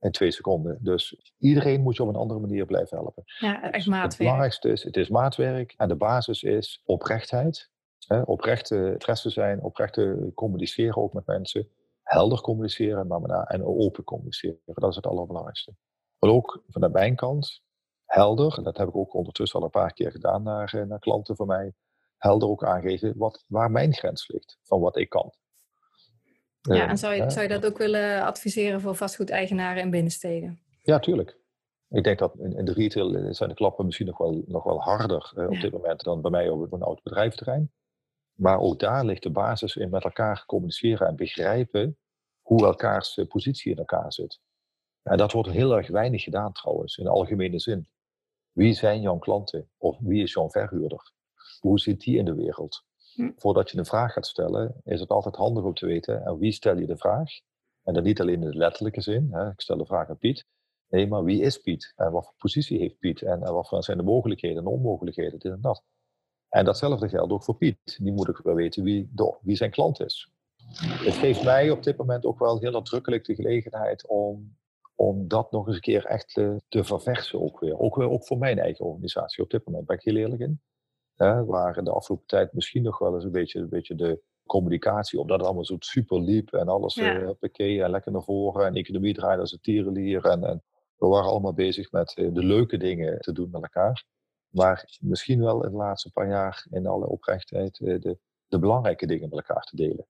in twee seconden. Dus iedereen moet je op een andere manier blijven helpen. Ja, echt dus maatwerk. Het belangrijkste is, het is maatwerk en de basis is oprechtheid. Hè, oprechte interesse zijn, oprechte communiceren ook met mensen. Helder communiceren maar en open communiceren. Dat is het allerbelangrijkste. Maar ook van de mijnkant, helder, dat heb ik ook ondertussen al een paar keer gedaan naar, eh, naar klanten van mij, helder ook aangeven wat, waar mijn grens ligt van wat ik kan. Ja, en zou je, zou je dat ook willen adviseren voor vastgoedeigenaren in binnensteden? Ja, tuurlijk. Ik denk dat in, de retail eh, zijn de klappen misschien nog wel, nog wel harder op dit moment dan bij mij op een oud bedrijventerrein. Maar ook daar ligt de basis in met elkaar communiceren en begrijpen hoe elkaars positie in elkaar zit. En dat wordt heel erg weinig gedaan trouwens, in de algemene zin. Wie zijn jouw klanten? Of wie is jouw verhuurder? Hoe zit die in de wereld? Hm. Voordat je een vraag gaat stellen, is het altijd handig om te weten aan wie stel je de vraag. En dan niet alleen in de letterlijke zin, hè, ik stel de vraag aan Piet. Nee, maar wie is Piet? En wat voor positie heeft Piet? En, wat zijn de mogelijkheden en onmogelijkheden, dit en dat. En datzelfde geldt ook voor Piet. Die moet ook wel weten wie, wie zijn klant is. Het geeft mij op dit moment ook wel heel nadrukkelijk de gelegenheid om, om dat nog eens een keer echt te, te verversen ook weer. Ook, weer. ook voor mijn eigen organisatie. Op dit moment ben ik heel eerlijk in. Hè, waar de afgelopen tijd misschien nog wel eens een beetje, een beetje de communicatie, omdat het allemaal zo super liep en alles ja. uh, en lekker naar voren en economie draaide als een tierenlier. En, en we waren allemaal bezig met de leuke dingen te doen met elkaar. Maar misschien wel in de laatste paar jaar in alle oprechtheid de, de belangrijke dingen met elkaar te delen.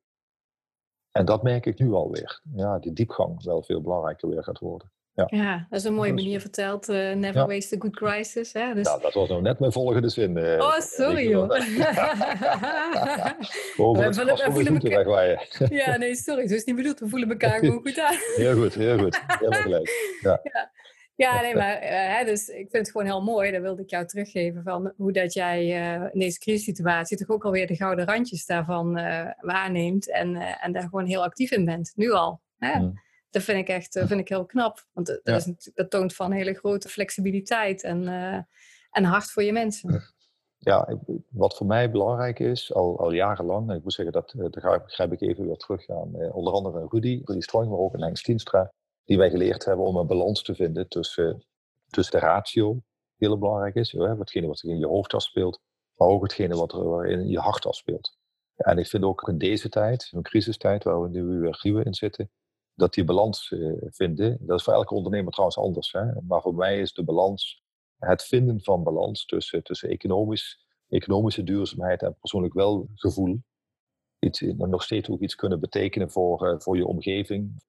En dat merk ik nu alweer. Ja, die diepgang wel veel belangrijker weer gaat worden. Ja. ja, dat is een mooie manier verteld. Uh, never ja. waste a good crisis. Hè? Dus... Nou, dat was nou net mijn volgende zin. Uh, oh, sorry joh. (laughs) Over het we, voelen elkaar... (laughs) ja, nee, sorry. Zo is niet bedoeld. We voelen elkaar gewoon (laughs) goed aan. heel goed, heel goed. Helemaal gelijk. Ja. ja. Ja, nee, maar hè, dus ik vind het gewoon heel mooi. Dat wilde ik jou teruggeven van hoe dat jij uh, in deze crisissituatie toch ook alweer de gouden randjes daarvan uh, waarneemt en, en daar gewoon heel actief in bent, nu al. Hè? Mm. Dat vind ik echt vind ik heel knap, want dat, ja. is, dat toont van hele grote flexibiliteit en, en hart voor je mensen. Ja, wat voor mij belangrijk is, al, al jarenlang, ik moet zeggen, dat, daar grijp ik even weer terug aan, onder andere Rudy, Rudy Strong, maar ook Henk Stienstra die wij geleerd hebben om een balans te vinden tussen, tussen de ratio, heel belangrijk is, hè, wat er in je hoofd afspeelt, maar ook hetgene wat er in je hart afspeelt. En ik vind ook in deze tijd, een crisistijd waar we nu weer ruw in zitten, dat die balans uh, vinden, dat is voor elke ondernemer trouwens anders, hè, maar voor mij is de balans, het vinden van balans tussen, tussen economisch, economische duurzaamheid en persoonlijk welgevoel, iets, nog steeds ook iets kunnen betekenen voor, uh, voor je omgeving,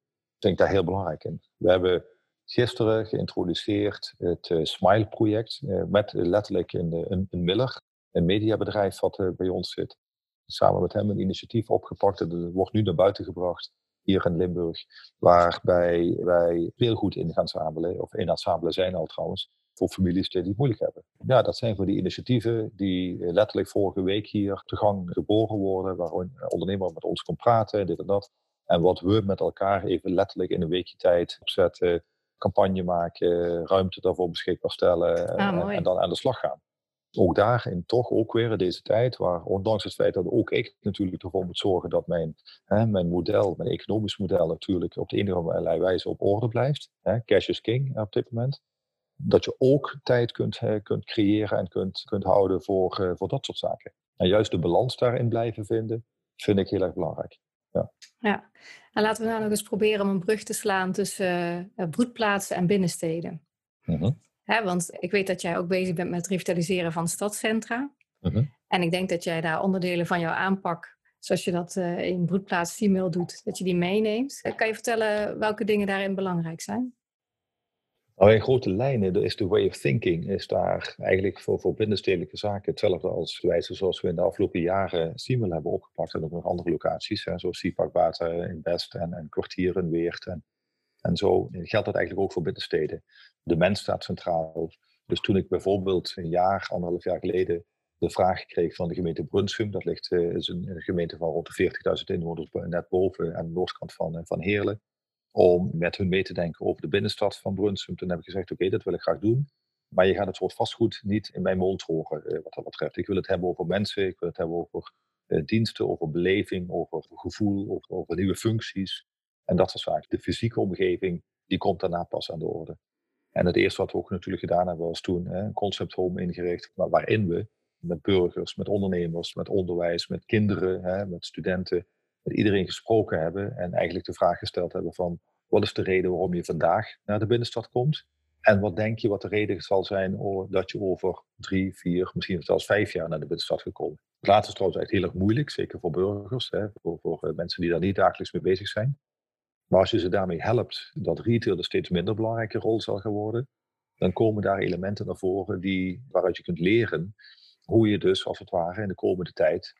vind ik daar heel belangrijk in. We hebben gisteren geïntroduceerd het uh, Smile-project uh, met letterlijk een, een, Miller, een mediabedrijf wat bij ons zit. Samen met hem een initiatief opgepakt. Dat wordt nu naar buiten gebracht hier in Limburg, waarbij wij speelgoed in gaan zamelen, of in aan zamelen zijn al trouwens, voor families die het moeilijk hebben. Ja, dat zijn voor die initiatieven die letterlijk vorige week hier te gang geboren worden, waar een ondernemer met ons kon praten, dit en dat. En wat we met elkaar even letterlijk in een weekje tijd opzetten, campagne maken, ruimte daarvoor beschikbaar stellen ah, en, en, dan aan de slag gaan. Ook daarin toch ook weer in deze tijd, waar ondanks het feit dat ook ik natuurlijk ervoor moet zorgen dat mijn, hè, mijn model, mijn economisch model natuurlijk op de een of andere wijze op orde blijft. Hè, cash is king op dit moment. Dat je ook tijd kunt, kunt creëren en kunt, kunt houden voor, uh, voor dat soort zaken. En juist de balans daarin blijven vinden, vind ik heel erg belangrijk. Ja. ja. En laten we nou nog eens proberen om een brug te slaan tussen uh, broedplaatsen en binnensteden. Uh want ik weet dat jij ook bezig bent met het revitaliseren van stadscentra. Uh En ik denk dat jij daar onderdelen van jouw aanpak, zoals je dat uh, in broedplaats female doet, dat je die meeneemt. Kan je vertellen welke dingen daarin belangrijk zijn? Nou, in grote lijnen is de way of thinking is daar eigenlijk voor, voor binnenstedelijke zaken hetzelfde als wijze zoals we in de afgelopen jaren Siemel hebben opgepakt en ook nog andere locaties, hè, zoals Water in Best en, en Kwartier in Weert. En, en zo geldt dat eigenlijk ook voor binnensteden. De mens staat centraal. Dus toen ik bijvoorbeeld een jaar, anderhalf jaar geleden, de vraag kreeg van de gemeente Brunsum, dat ligt, uh, is een, een, gemeente van rond de 40.000 inwoners net boven aan de noordkant van, uh, van Heerlen om met hun mee te denken over de binnenstad van Brunsum. Toen heb ik gezegd, oké, dat wil ik graag doen. Maar je gaat het soort vastgoed niet in mijn mond horen, eh, wat dat betreft. Ik wil het hebben over mensen, ik wil het hebben over eh, diensten, over beleving, over gevoel, over, over, nieuwe functies. En dat soort zaken. De fysieke omgeving, die komt daarna pas aan de orde. En het eerste wat we ook natuurlijk gedaan hebben, was toen een concept home ingericht, waarin we met burgers, met ondernemers, met onderwijs, met kinderen, met studenten, met iedereen gesproken hebben en eigenlijk de vraag gesteld hebben van wat is de reden waarom je vandaag naar de binnenstad komt? En wat denk je wat de reden zal zijn dat je over drie, vier, misschien zelfs vijf jaar naar de binnenstad gekomen? Het laatste is trouwens echt heel erg moeilijk, zeker voor burgers, hè, voor, voor eh, mensen die daar niet dagelijks mee bezig zijn. Maar als je ze daarmee helpt dat retail een steeds minder belangrijke rol zal gaan worden, dan komen daar elementen naar voren die, waaruit je kunt leren hoe je dus als het ware in de komende tijd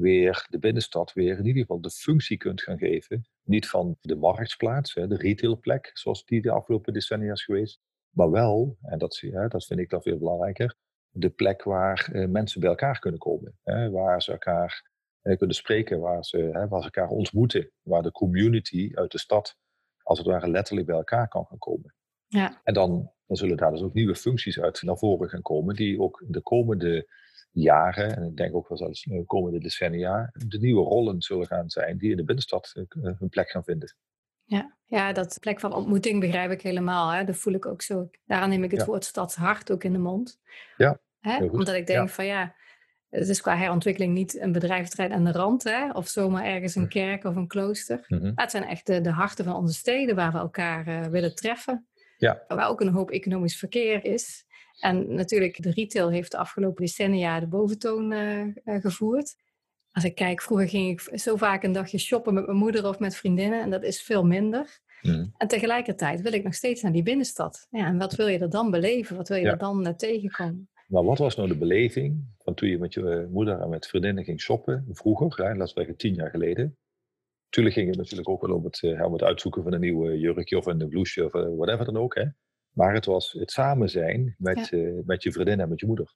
weer de binnenstad weer in ieder geval de functie kunt gaan geven. Niet van de marktplaats, de retailplek, zoals die de afgelopen decennia is geweest. Maar wel, en dat, dat vind ik dan veel belangrijker, de plek waar eh, mensen bij elkaar kunnen komen. Waar ze elkaar eh, kunnen spreken, waar ze, waar ze elkaar ontmoeten. Waar de community uit de stad als het ware letterlijk bij elkaar kan gaan komen. Ja. En dan, dan zullen daar dus ook nieuwe functies uit naar voren gaan komen, die ook de komende jaren, en ik denk ook wel zelfs de komende decennia, de nieuwe rollen zullen gaan zijn die in de binnenstad hun plek gaan vinden. Ja, ja, dat plek van ontmoeting begrijp ik helemaal. Hè? Dat voel ik ook zo. Daaraan neem ik het woord stadshart ook in de mond. Ja, hè? Omdat ik denk van ja, het is qua herontwikkeling niet een bedrijventerrein aan de rand, hè? of zomaar ergens een kerk of een klooster. Mm Het zijn echt de, de, harten van onze steden waar we elkaar uh, willen treffen. Ja. Waar ook een hoop economisch verkeer is. En natuurlijk, de retail heeft de afgelopen decennia de boventoon uh, uh, gevoerd. Als ik kijk, vroeger ging ik zo vaak een dagje shoppen met mijn moeder of met vriendinnen. En dat is veel minder. Mm. En tegelijkertijd wil ik nog steeds naar die binnenstad. Ja, en wat wil je er dan beleven? Wat wil je Ja. er dan tegenkomen? Maar wat was nou de beleving van toen je met je eh, moeder en met vriendinnen ging shoppen, vroeger, hè, laten we zeggen tien jaar geleden? Tuurlijk ging het natuurlijk ook wel om het, eh, om het uitzoeken van een nieuwe jurkje of een blouseje of eh, whatever dan ook. Hè. Maar het was het samen zijn met, eh, met je vriendin en met je moeder.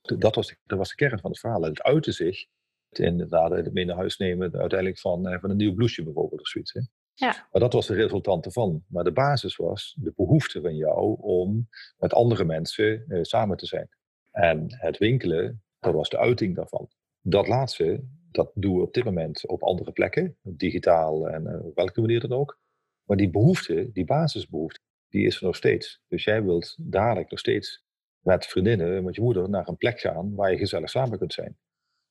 Dat was, de, dat was de kern van het verhaal. En het uitte zich in inderdaad het mee naar huis nemen uiteindelijk van, eh, van een nieuw blouseje bijvoorbeeld of zoiets. Hè. Ja. Maar dat was de resultante van. Maar de basis was de behoefte van jou om met andere mensen eh, samen te zijn. En het winkelen, dat was de uiting daarvan. Dat laatste, dat doen we op dit moment op andere plekken, digitaal en op welke manier dan ook. Maar die behoefte, die basisbehoefte, die is er nog steeds. Dus jij wilt dadelijk nog steeds met vriendinnen, met je moeder, naar een plek gaan waar je gezellig samen kunt zijn.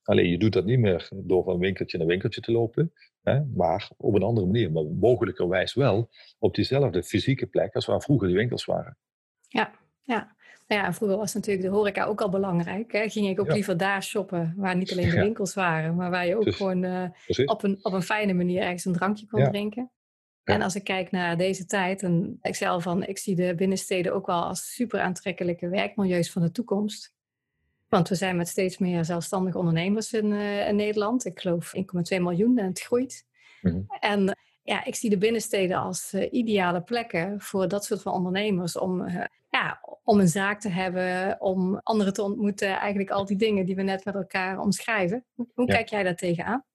Alleen je doet dat niet meer door van winkeltje naar winkeltje te lopen, hè, maar op een andere manier. Maar mogelijkerwijs wel op diezelfde fysieke plek als waar vroeger die winkels waren. Ja, ja. Nou ja, vroeger was natuurlijk de horeca ook al belangrijk. Hè? Ging ik ook Ja. liever daar shoppen, waar niet alleen de Ja. winkels waren, maar waar je ook Dus- gewoon eh, op, een, op een fijne manier ergens een drankje kon Ja. drinken. Ja. En als ik kijk naar deze tijd, en ik zei al van, ik zie de binnensteden ook wel als super aantrekkelijke werkmilieus van de toekomst. Want we zijn met steeds meer zelfstandige ondernemers in, eh, in Nederland. Ik geloof 1,2 miljoen en het groeit. Mhm. En ja, ik zie de binnensteden als eh, ideale plekken voor dat soort van ondernemers om, eh, ja, om een zaak te hebben, om anderen te ontmoeten. Eigenlijk al die dingen die we net met elkaar omschrijven. Hoe, hoe Ja. kijk jij daar tegenaan?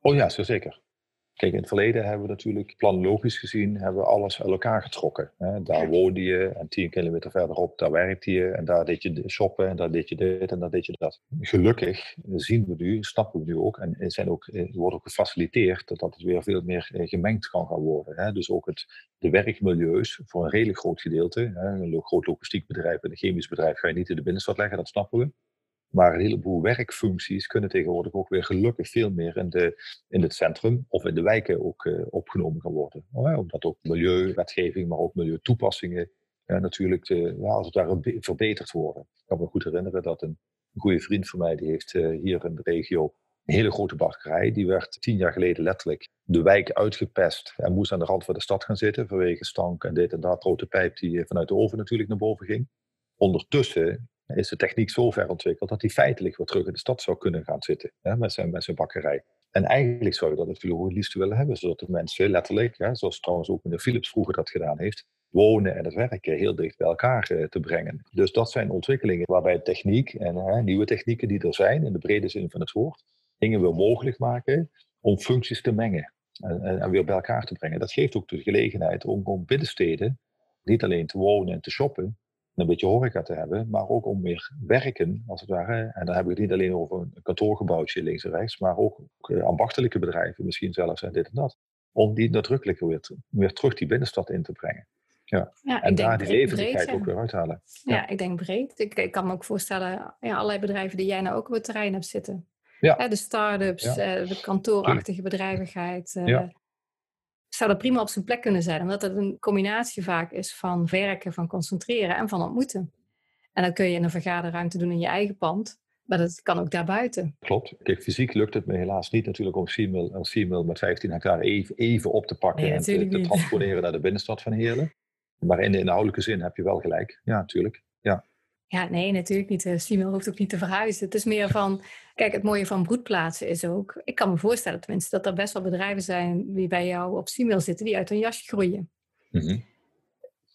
Oh ja, zo zeker. Kijk, in het verleden hebben we natuurlijk planologisch gezien hebben we alles uit elkaar getrokken. Hè. Daar woonde je en tien kilometer verderop, daar werkte je en daar deed je de shoppen en daar deed je dit en daar deed je dat. Gelukkig zien we nu, snappen we nu ook en zijn ook, eh, wordt ook gefaciliteerd dat dat het weer veel meer eh, gemengd kan gaan worden. Hè. Dus ook het, de werkmilieus voor een redelijk groot gedeelte, hè. een groot logistiek bedrijf en een chemisch bedrijf ga je niet in de binnenstad leggen, dat snappen we. Maar een heleboel werkfuncties kunnen tegenwoordig ook weer gelukkig veel meer in, de, in het centrum of in de wijken ook eh, opgenomen gaan worden. Oh, Omdat ook milieuwetgeving, maar ook milieutoepassingen eh, natuurlijk eh, ja, als het ware be- verbeterd worden. Ik kan me goed herinneren dat een, goede vriend van mij, die heeft hier in de regio een hele grote bakkerij. Die werd tien jaar geleden letterlijk de wijk uitgepest en moest aan de rand van de stad gaan zitten vanwege stank en dit en dat, grote pijp die vanuit de oven natuurlijk naar boven ging. Ondertussen is de techniek zo ver ontwikkeld dat hij feitelijk weer terug in de stad zou kunnen gaan zitten hè, met, zijn, met bakkerij. En eigenlijk zou je dat natuurlijk ook het liefst willen hebben, zodat de mensen letterlijk, hè, zoals trouwens ook meneer Philips vroeger dat gedaan heeft, wonen en het werken heel dicht bij elkaar eh, te brengen. Dus dat zijn ontwikkelingen waarbij techniek en nieuwe technieken die er zijn, in de brede zin van het woord, dingen weer mogelijk maken om functies te mengen en, en, en weer bij elkaar te brengen. Dat geeft ook de gelegenheid om, om binnensteden niet alleen te wonen en te shoppen, een beetje horeca te hebben, maar ook om meer werken, als het ware. En dan heb ik het niet alleen over een kantoorgebouwtje links en rechts, maar ook, eh, ambachtelijke bedrijven, misschien zelfs en dit en dat. Om die nadrukkelijker weer, weer terug die binnenstad in te brengen. Ja, En ik daar die levendigheid breed, ook weer uithalen. Ja, Ja. ik denk breed. Ik, ik kan me ook voorstellen, ja, allerlei bedrijven die jij nou ook op het terrein hebt zitten. Ja. De start-ups, Ja. eh, de kantoorachtige bedrijvigheid. Zou dat prima op zijn plek kunnen zijn, omdat het een combinatie vaak is van werken, van concentreren en van ontmoeten. En dat kun je in een vergaderruimte doen in je eigen pand, maar dat kan ook daarbuiten. Klopt. Kijk, fysiek lukt het me helaas niet natuurlijk om Siemel, een Siemel met 15 hectare even, even op te pakken Nee, en te, te transponeren naar de binnenstad van Heerlen. Maar in de inhoudelijke zin heb je wel gelijk. Ja, natuurlijk. Ja. Ja, nee, natuurlijk niet. De Simil hoeft ook niet te verhuizen. Het is meer van, kijk, het mooie van broedplaatsen is ook, ik kan me voorstellen tenminste, dat er best wel bedrijven zijn die bij jou op Simil zitten, die uit een jasje groeien. Mhm.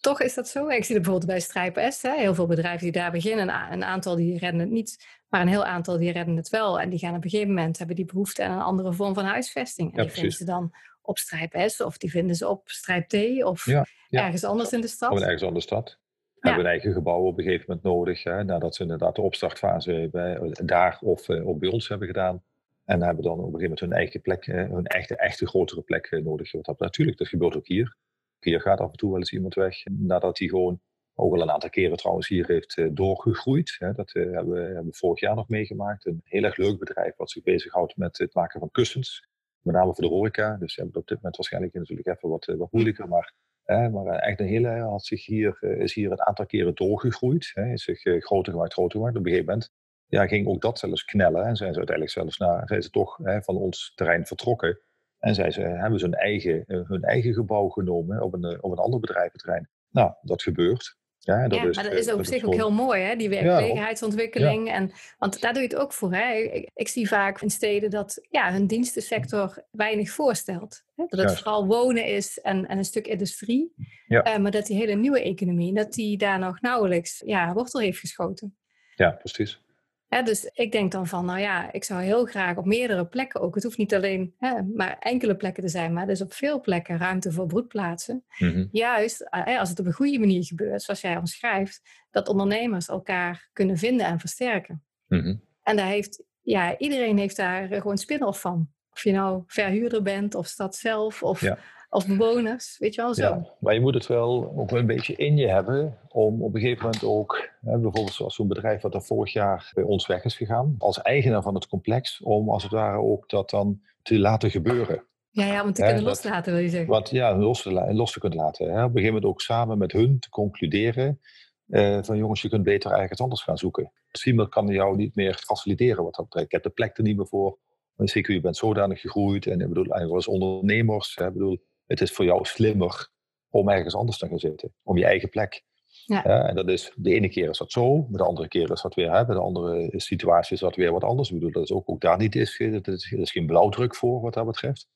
Toch is dat zo. Ik zie het bijvoorbeeld bij Strijpen S. Hè. Heel veel bedrijven die daar beginnen. Een, aantal die redden het niet. Maar een heel aantal die redden het wel. En die gaan op een gegeven moment hebben die behoefte aan een andere vorm van huisvesting. En Ja, die vinden ze dan op Strijp S. Of die vinden ze op Strijp T. Of Ja. ergens anders in de stad. Of ergens anders in de stad. Ja. Hebben een eigen gebouw op een gegeven moment nodig. Hè, nadat ze inderdaad de opstartfase bij, daar of, of bij ons hebben gedaan. En hebben dan op een gegeven moment hun eigen plek, hun echte, echte grotere plek nodig. Dat, natuurlijk, dat gebeurt ook hier. Hier gaat af en toe wel eens iemand weg nadat hij gewoon ook al een aantal keren trouwens hier heeft doorgegroeid. Dat hebben, we, hebben, vorig jaar nog meegemaakt. Een heel erg leuk bedrijf wat zich bezighoudt met het maken van kussens. Met name voor de horeca. Dus hebben op dit moment waarschijnlijk natuurlijk even wat, wat moeilijker. Maar, maar echt een hele had zich hier, is hier een aantal keren doorgegroeid. Hè. Is zich groter gemaakt, groter gemaakt. Op een gegeven moment ja, ging ook dat zelfs knellen. En zijn ze uiteindelijk zelfs naar, zijn ze toch hè, van ons terrein vertrokken. En zij ze, hebben ze hun eigen, hun eigen gebouw genomen op een, op een ander bedrijventerrein. Nou, dat gebeurt. Ja, dat is, maar dat is op zich ook heel mooi, hè? die werkgelegenheidsontwikkeling. En, want daar doe je het ook voor. Hè? Ik, ik, zie vaak in steden dat ja, hun dienstensector weinig voorstelt. Hè? Dat het vooral wonen is en, en een stuk industrie. Uh, maar dat die hele nieuwe economie, dat die daar nog nauwelijks ja, wortel heeft geschoten. Ja, precies dus ik denk dan van, nou ja, ik zou heel graag op meerdere plekken ook. Het hoeft niet alleen hè, maar enkele plekken te zijn, maar er is op veel plekken ruimte voor broedplaatsen. Mhm. Juist eh, als het op een goede manier gebeurt, zoals jij omschrijft, dat ondernemers elkaar kunnen vinden en versterken. Mhm. En daar heeft, ja, iedereen heeft daar gewoon spin-off van. Of je nou verhuurder bent, of stad zelf, of als bewoners, weet je wel zo. Ja, maar je moet het wel ook wel een beetje in je hebben om op een gegeven moment ook, hè, bijvoorbeeld zoals zo'n bedrijf wat er vorig jaar bij ons weg is gegaan, als eigenaar van het complex, om als het ware ook dat dan te laten gebeuren. Ja, ja om te kunnen loslaten wil je zeggen. Wat, ja, los te, los te kunnen laten. Hè. Op een gegeven moment ook samen met hun te concluderen uh, van jongens, je kunt beter ergens anders gaan zoeken. Misschien kan jou niet meer faciliteren wat dat betreft. Ik heb de plek er niet meer voor. Zeker, je bent zodanig gegroeid en ik bedoel, eigenlijk als ondernemers, hè, bedoel, het is voor jou slimmer om ergens anders te gaan zitten, om je eigen plek. Ja. en dat is, de ene keer is dat zo, de andere keer is dat weer, hè, bij de andere situatie is dat weer wat anders. Ik bedoel, dat is ook, ook daar niet is, er is, is geen blauwdruk voor wat dat betreft.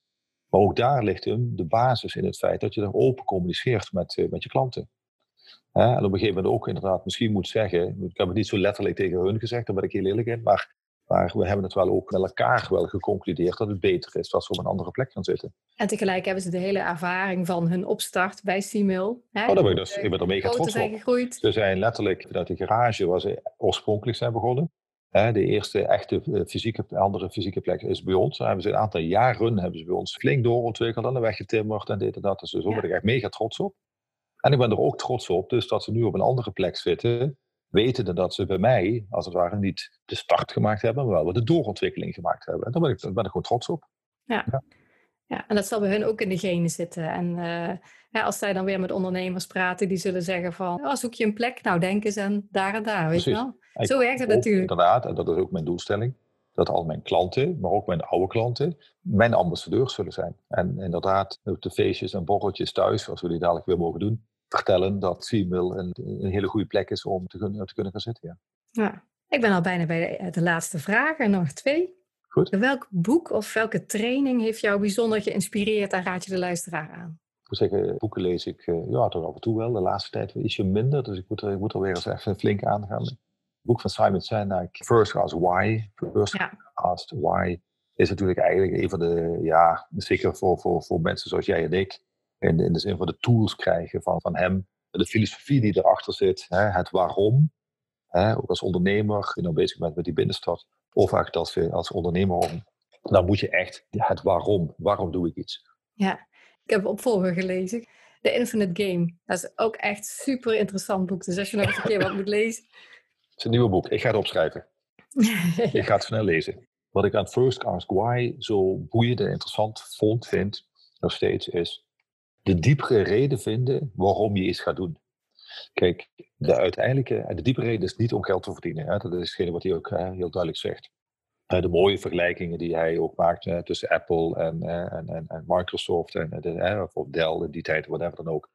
Maar ook daar ligt hem de basis in het feit dat je er open communiceert met, eh, met je klanten. en op een gegeven moment ook inderdaad misschien moet zeggen, ik heb het niet zo letterlijk tegen hun gezegd, daar ben ik heel eerlijk in, maar maar we hebben het wel ook met elkaar wel geconcludeerd dat het beter is als we op een andere plek gaan zitten. En tegelijk hebben ze de hele ervaring van hun opstart bij Simil. Oh, daar ben ik, dus, ik ben er mega trots op. Gegroeid. Ze zijn letterlijk, dat die garage waar ze oorspronkelijk zijn begonnen. Hè, de eerste echte eh, fysieke, andere fysieke plek is bij ons. Daar hebben ze een aantal jaren hebben ze bij ons flink doorontwikkeld en weggetimmerd en dit en dat. Dus daar ben ik echt mega trots op. En ik ben er ook trots op dus dat ze nu op een andere plek zitten wetende dat ze bij mij, als het ware, niet de start gemaakt hebben, maar wel de doorontwikkeling gemaakt hebben. En daar ben ik, daar ben ik gewoon trots op. Ja. ja. ja. en dat zal bij hun ook in de genen zitten. En uh, ja, als zij dan weer met ondernemers praten, die zullen zeggen van, oh, zoek je een plek? Nou, denk eens aan daar en daar, weet je wel. Zo werkt het natuurlijk. Inderdaad, en dat is ook mijn doelstelling. Dat al mijn klanten, maar ook mijn oude klanten, mijn ambassadeurs zullen zijn. En inderdaad, de feestjes en borreltjes thuis, als we die dadelijk weer mogen doen, vertellen dat Female een, een hele goede plek is om te, kunnen, te kunnen gaan zitten. Ja. ja. ik ben al bijna bij de, de laatste vraag en nog twee. Goed. Welk boek of welke training heeft jou bijzonder geïnspireerd en raad je de luisteraar aan? Ik moet zeggen, boeken lees ik uh, ja, toch af en toe wel. De laatste tijd ietsje minder, dus ik moet er, ik moet er weer eens even flink aan gaan. Het boek van Simon Sinek, First Ask Why. First ja. Asked Why is natuurlijk eigenlijk een van de, ja, zeker voor, voor, voor mensen zoals jij en ik, in, in de zin van de tools krijgen van, van hem. De filosofie die erachter zit, hè, het waarom. Hè, ook als ondernemer, je nou bezig bent met die binnenstad. Of eigenlijk als, als ondernemer, dan moet je echt het waarom. Waarom doe ik iets? Ja, ik heb opvolger gelezen. The Infinite Game. Dat is ook echt super interessant boek. Dus als je nog eens een keer wat moet lezen. (laughs) Het is een nieuwe boek. Ik ga het opschrijven. (laughs) ik ga het snel lezen. Wat ik aan First Ask Why zo boeiend en interessant vond, vind, nog steeds, is de diepere reden vinden waarom je iets gaat doen. Kijk, de uiteindelijke, de diepere reden is niet om geld te verdienen. Hè? Dat is hetgene wat hij ook heel duidelijk zegt. de mooie vergelijkingen die hij ook maakt tussen Apple en, en, en, en, Microsoft en de, of Dell in die tijd, whatever dan ook.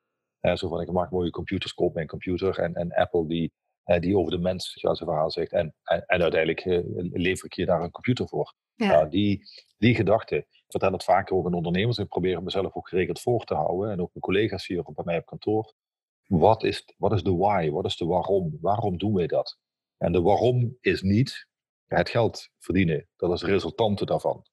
zo van, ik maak mooie computers, koop mijn computer. En, en Apple die, die over de mens zoals zijn verhaal zegt. En, en, uiteindelijk lever ik je daar een computer voor. Ja. Nou, die, die gedachte, vertel het vaker ook aan ondernemers. Ik probeer mezelf ook geregeld voor te houden. En ook mijn collega's hier bij mij op kantoor. Wat is, wat is de why? Wat is de waarom? Waarom doen wij dat? En de waarom is niet het geld verdienen. Dat is de resultante daarvan.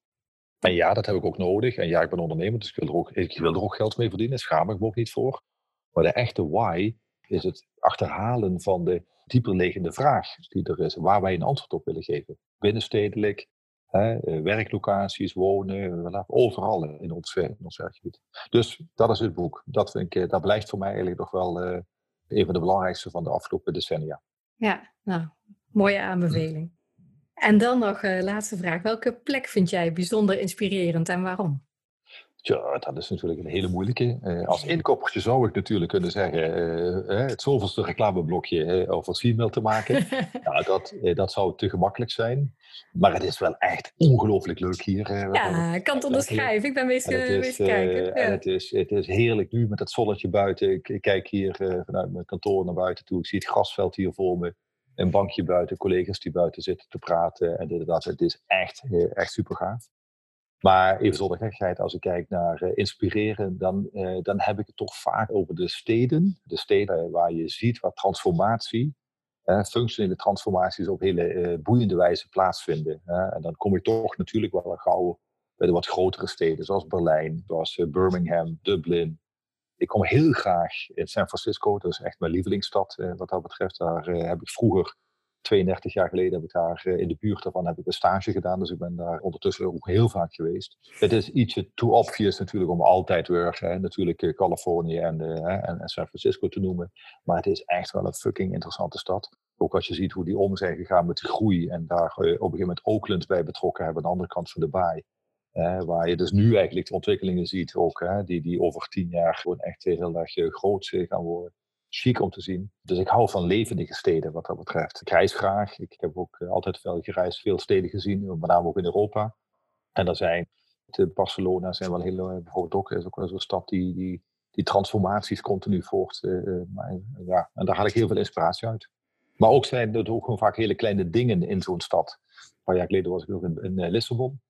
En ja, dat heb ik ook nodig. En ja, ik ben ondernemer, dus ik wil er ook, ik wil er ook geld mee verdienen. Daar schaam ik me ook niet voor. Maar de echte why is het achterhalen van de dieperliggende vraag die er is, waar wij een antwoord op willen geven. Binnenstedelijk, eh, werklocaties, wonen, overal in ons, in ons werkgebied. Dus dat is het boek. Dat, vind ik, dat blijft voor mij eigenlijk nog wel een van de belangrijkste van de afgelopen decennia. Ja, nou, mooie aanbeveling. En dan nog uh, laatste vraag. Welke plek vind jij bijzonder inspirerend en waarom? Ja, dat is natuurlijk een hele moeilijke. Uh, als inkoppertje zou ik natuurlijk kunnen zeggen, uh, het zoveelste reclameblokje over e-mail te maken. (laughs) ja, dat, dat zou te gemakkelijk zijn. Maar het is wel echt ongelooflijk leuk hier. ja, ik kan het onderschrijven. Ik ben bezig kijken. Ja. En het is, het is heerlijk nu met het zonnetje buiten. Ik, ik kijk hier vanuit mijn kantoor naar buiten toe. Ik zie het grasveld hier voor me een bankje buiten, collega's die buiten zitten te praten. En inderdaad, het is echt, echt super gaaf. Maar even zonder gekheid, als ik kijk naar uh, inspireren, dan, uh, dan heb ik het toch vaak over de steden. De steden waar je ziet wat transformatie, uh, functionele transformaties op hele boeiende wijze plaatsvinden. en dan kom ik toch natuurlijk wel gauw bij de wat grotere steden, zoals Berlijn, zoals Birmingham, Dublin, ik kom heel graag in San Francisco. Dat is echt mijn lievelingsstad eh, wat dat betreft. Daar eh, heb ik vroeger, 32 jaar geleden, heb ik daar eh, in de buurt daarvan heb ik een stage gedaan. Dus ik ben daar ondertussen ook heel vaak geweest. Het is ietsje too obvious natuurlijk om altijd weer natuurlijk Californië en, en, San Francisco te noemen. Maar het is echt wel een fucking interessante stad. Ook als je ziet hoe die om zijn gegaan met de groei en daar op een gegeven moment Oakland bij betrokken hebben aan de andere kant van de baai waar je dus nu eigenlijk de ontwikkelingen ziet ook, hè, die, die over tien jaar gewoon echt heel erg eh, groot gaan worden. Chic om te zien. Dus ik hou van levendige steden wat dat betreft. Ik reis graag. Ik heb ook eh, altijd veel gereisd, veel steden gezien, met name ook in Europa. En daar zijn, Barcelona zijn wel heel, eh, bijvoorbeeld ook, is ook wel zo'n stad die, die, die transformaties continu voort. maar, ja, en daar haal ik heel veel inspiratie uit. Maar ook zijn er ook gewoon vaak hele kleine dingen in zo'n stad. Een paar jaar geleden was ik ook in, in Lissabon.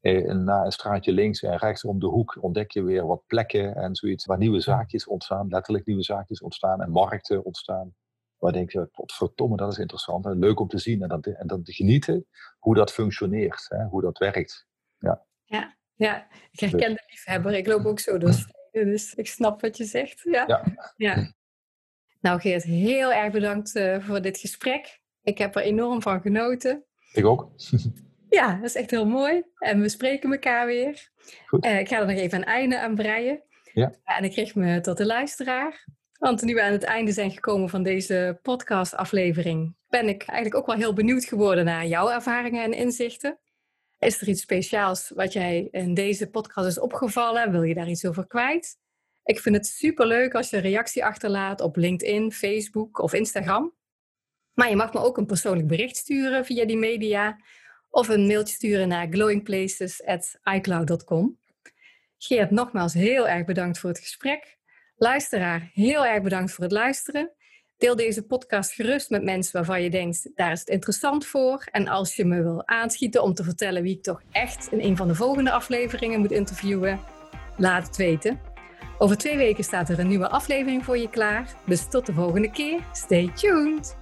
Eh, na een straatje links en rechts om de hoek ontdek je weer wat plekken en zoiets waar nieuwe zaakjes ontstaan, letterlijk nieuwe zaakjes ontstaan en markten ontstaan. Waar denk je, verdomme, dat is interessant en leuk om te zien en dan, en dan te genieten hoe dat functioneert, hè, hoe dat werkt. Ja, ja, ja. ik herken de liefhebber. Ik loop ook zo door steden, dus ik snap wat je zegt. Ja. ja. ja. Nou Geert, heel erg bedankt uh, voor dit gesprek. Ik heb er enorm van genoten. Ik ook. (laughs) Ja, dat is echt heel mooi. En we spreken elkaar weer. Goed. Uh, ik ga er nog even een einde aan breien. Ja. En ik richt me tot de luisteraar. Want nu we aan het einde zijn gekomen van deze podcastaflevering, ben ik eigenlijk ook wel heel benieuwd geworden naar jouw ervaringen en inzichten. Is er iets speciaals wat jij in deze podcast is opgevallen? Wil je daar iets over kwijt? Ik vind het superleuk als je een reactie achterlaat op LinkedIn, Facebook of Instagram. Maar je mag me ook een persoonlijk bericht sturen via die media of een mailtje sturen naar glowingplaces.icloud.com. Geert, nogmaals heel erg bedankt voor het gesprek. Luisteraar, heel erg bedankt voor het luisteren. Deel deze podcast gerust met mensen waarvan je denkt, daar is het interessant voor. En als je me wil aanschieten om te vertellen wie ik toch echt in een van de volgende afleveringen moet interviewen, laat het weten. Over twee weken staat er een nieuwe aflevering voor je klaar. Dus tot de volgende keer. Stay tuned!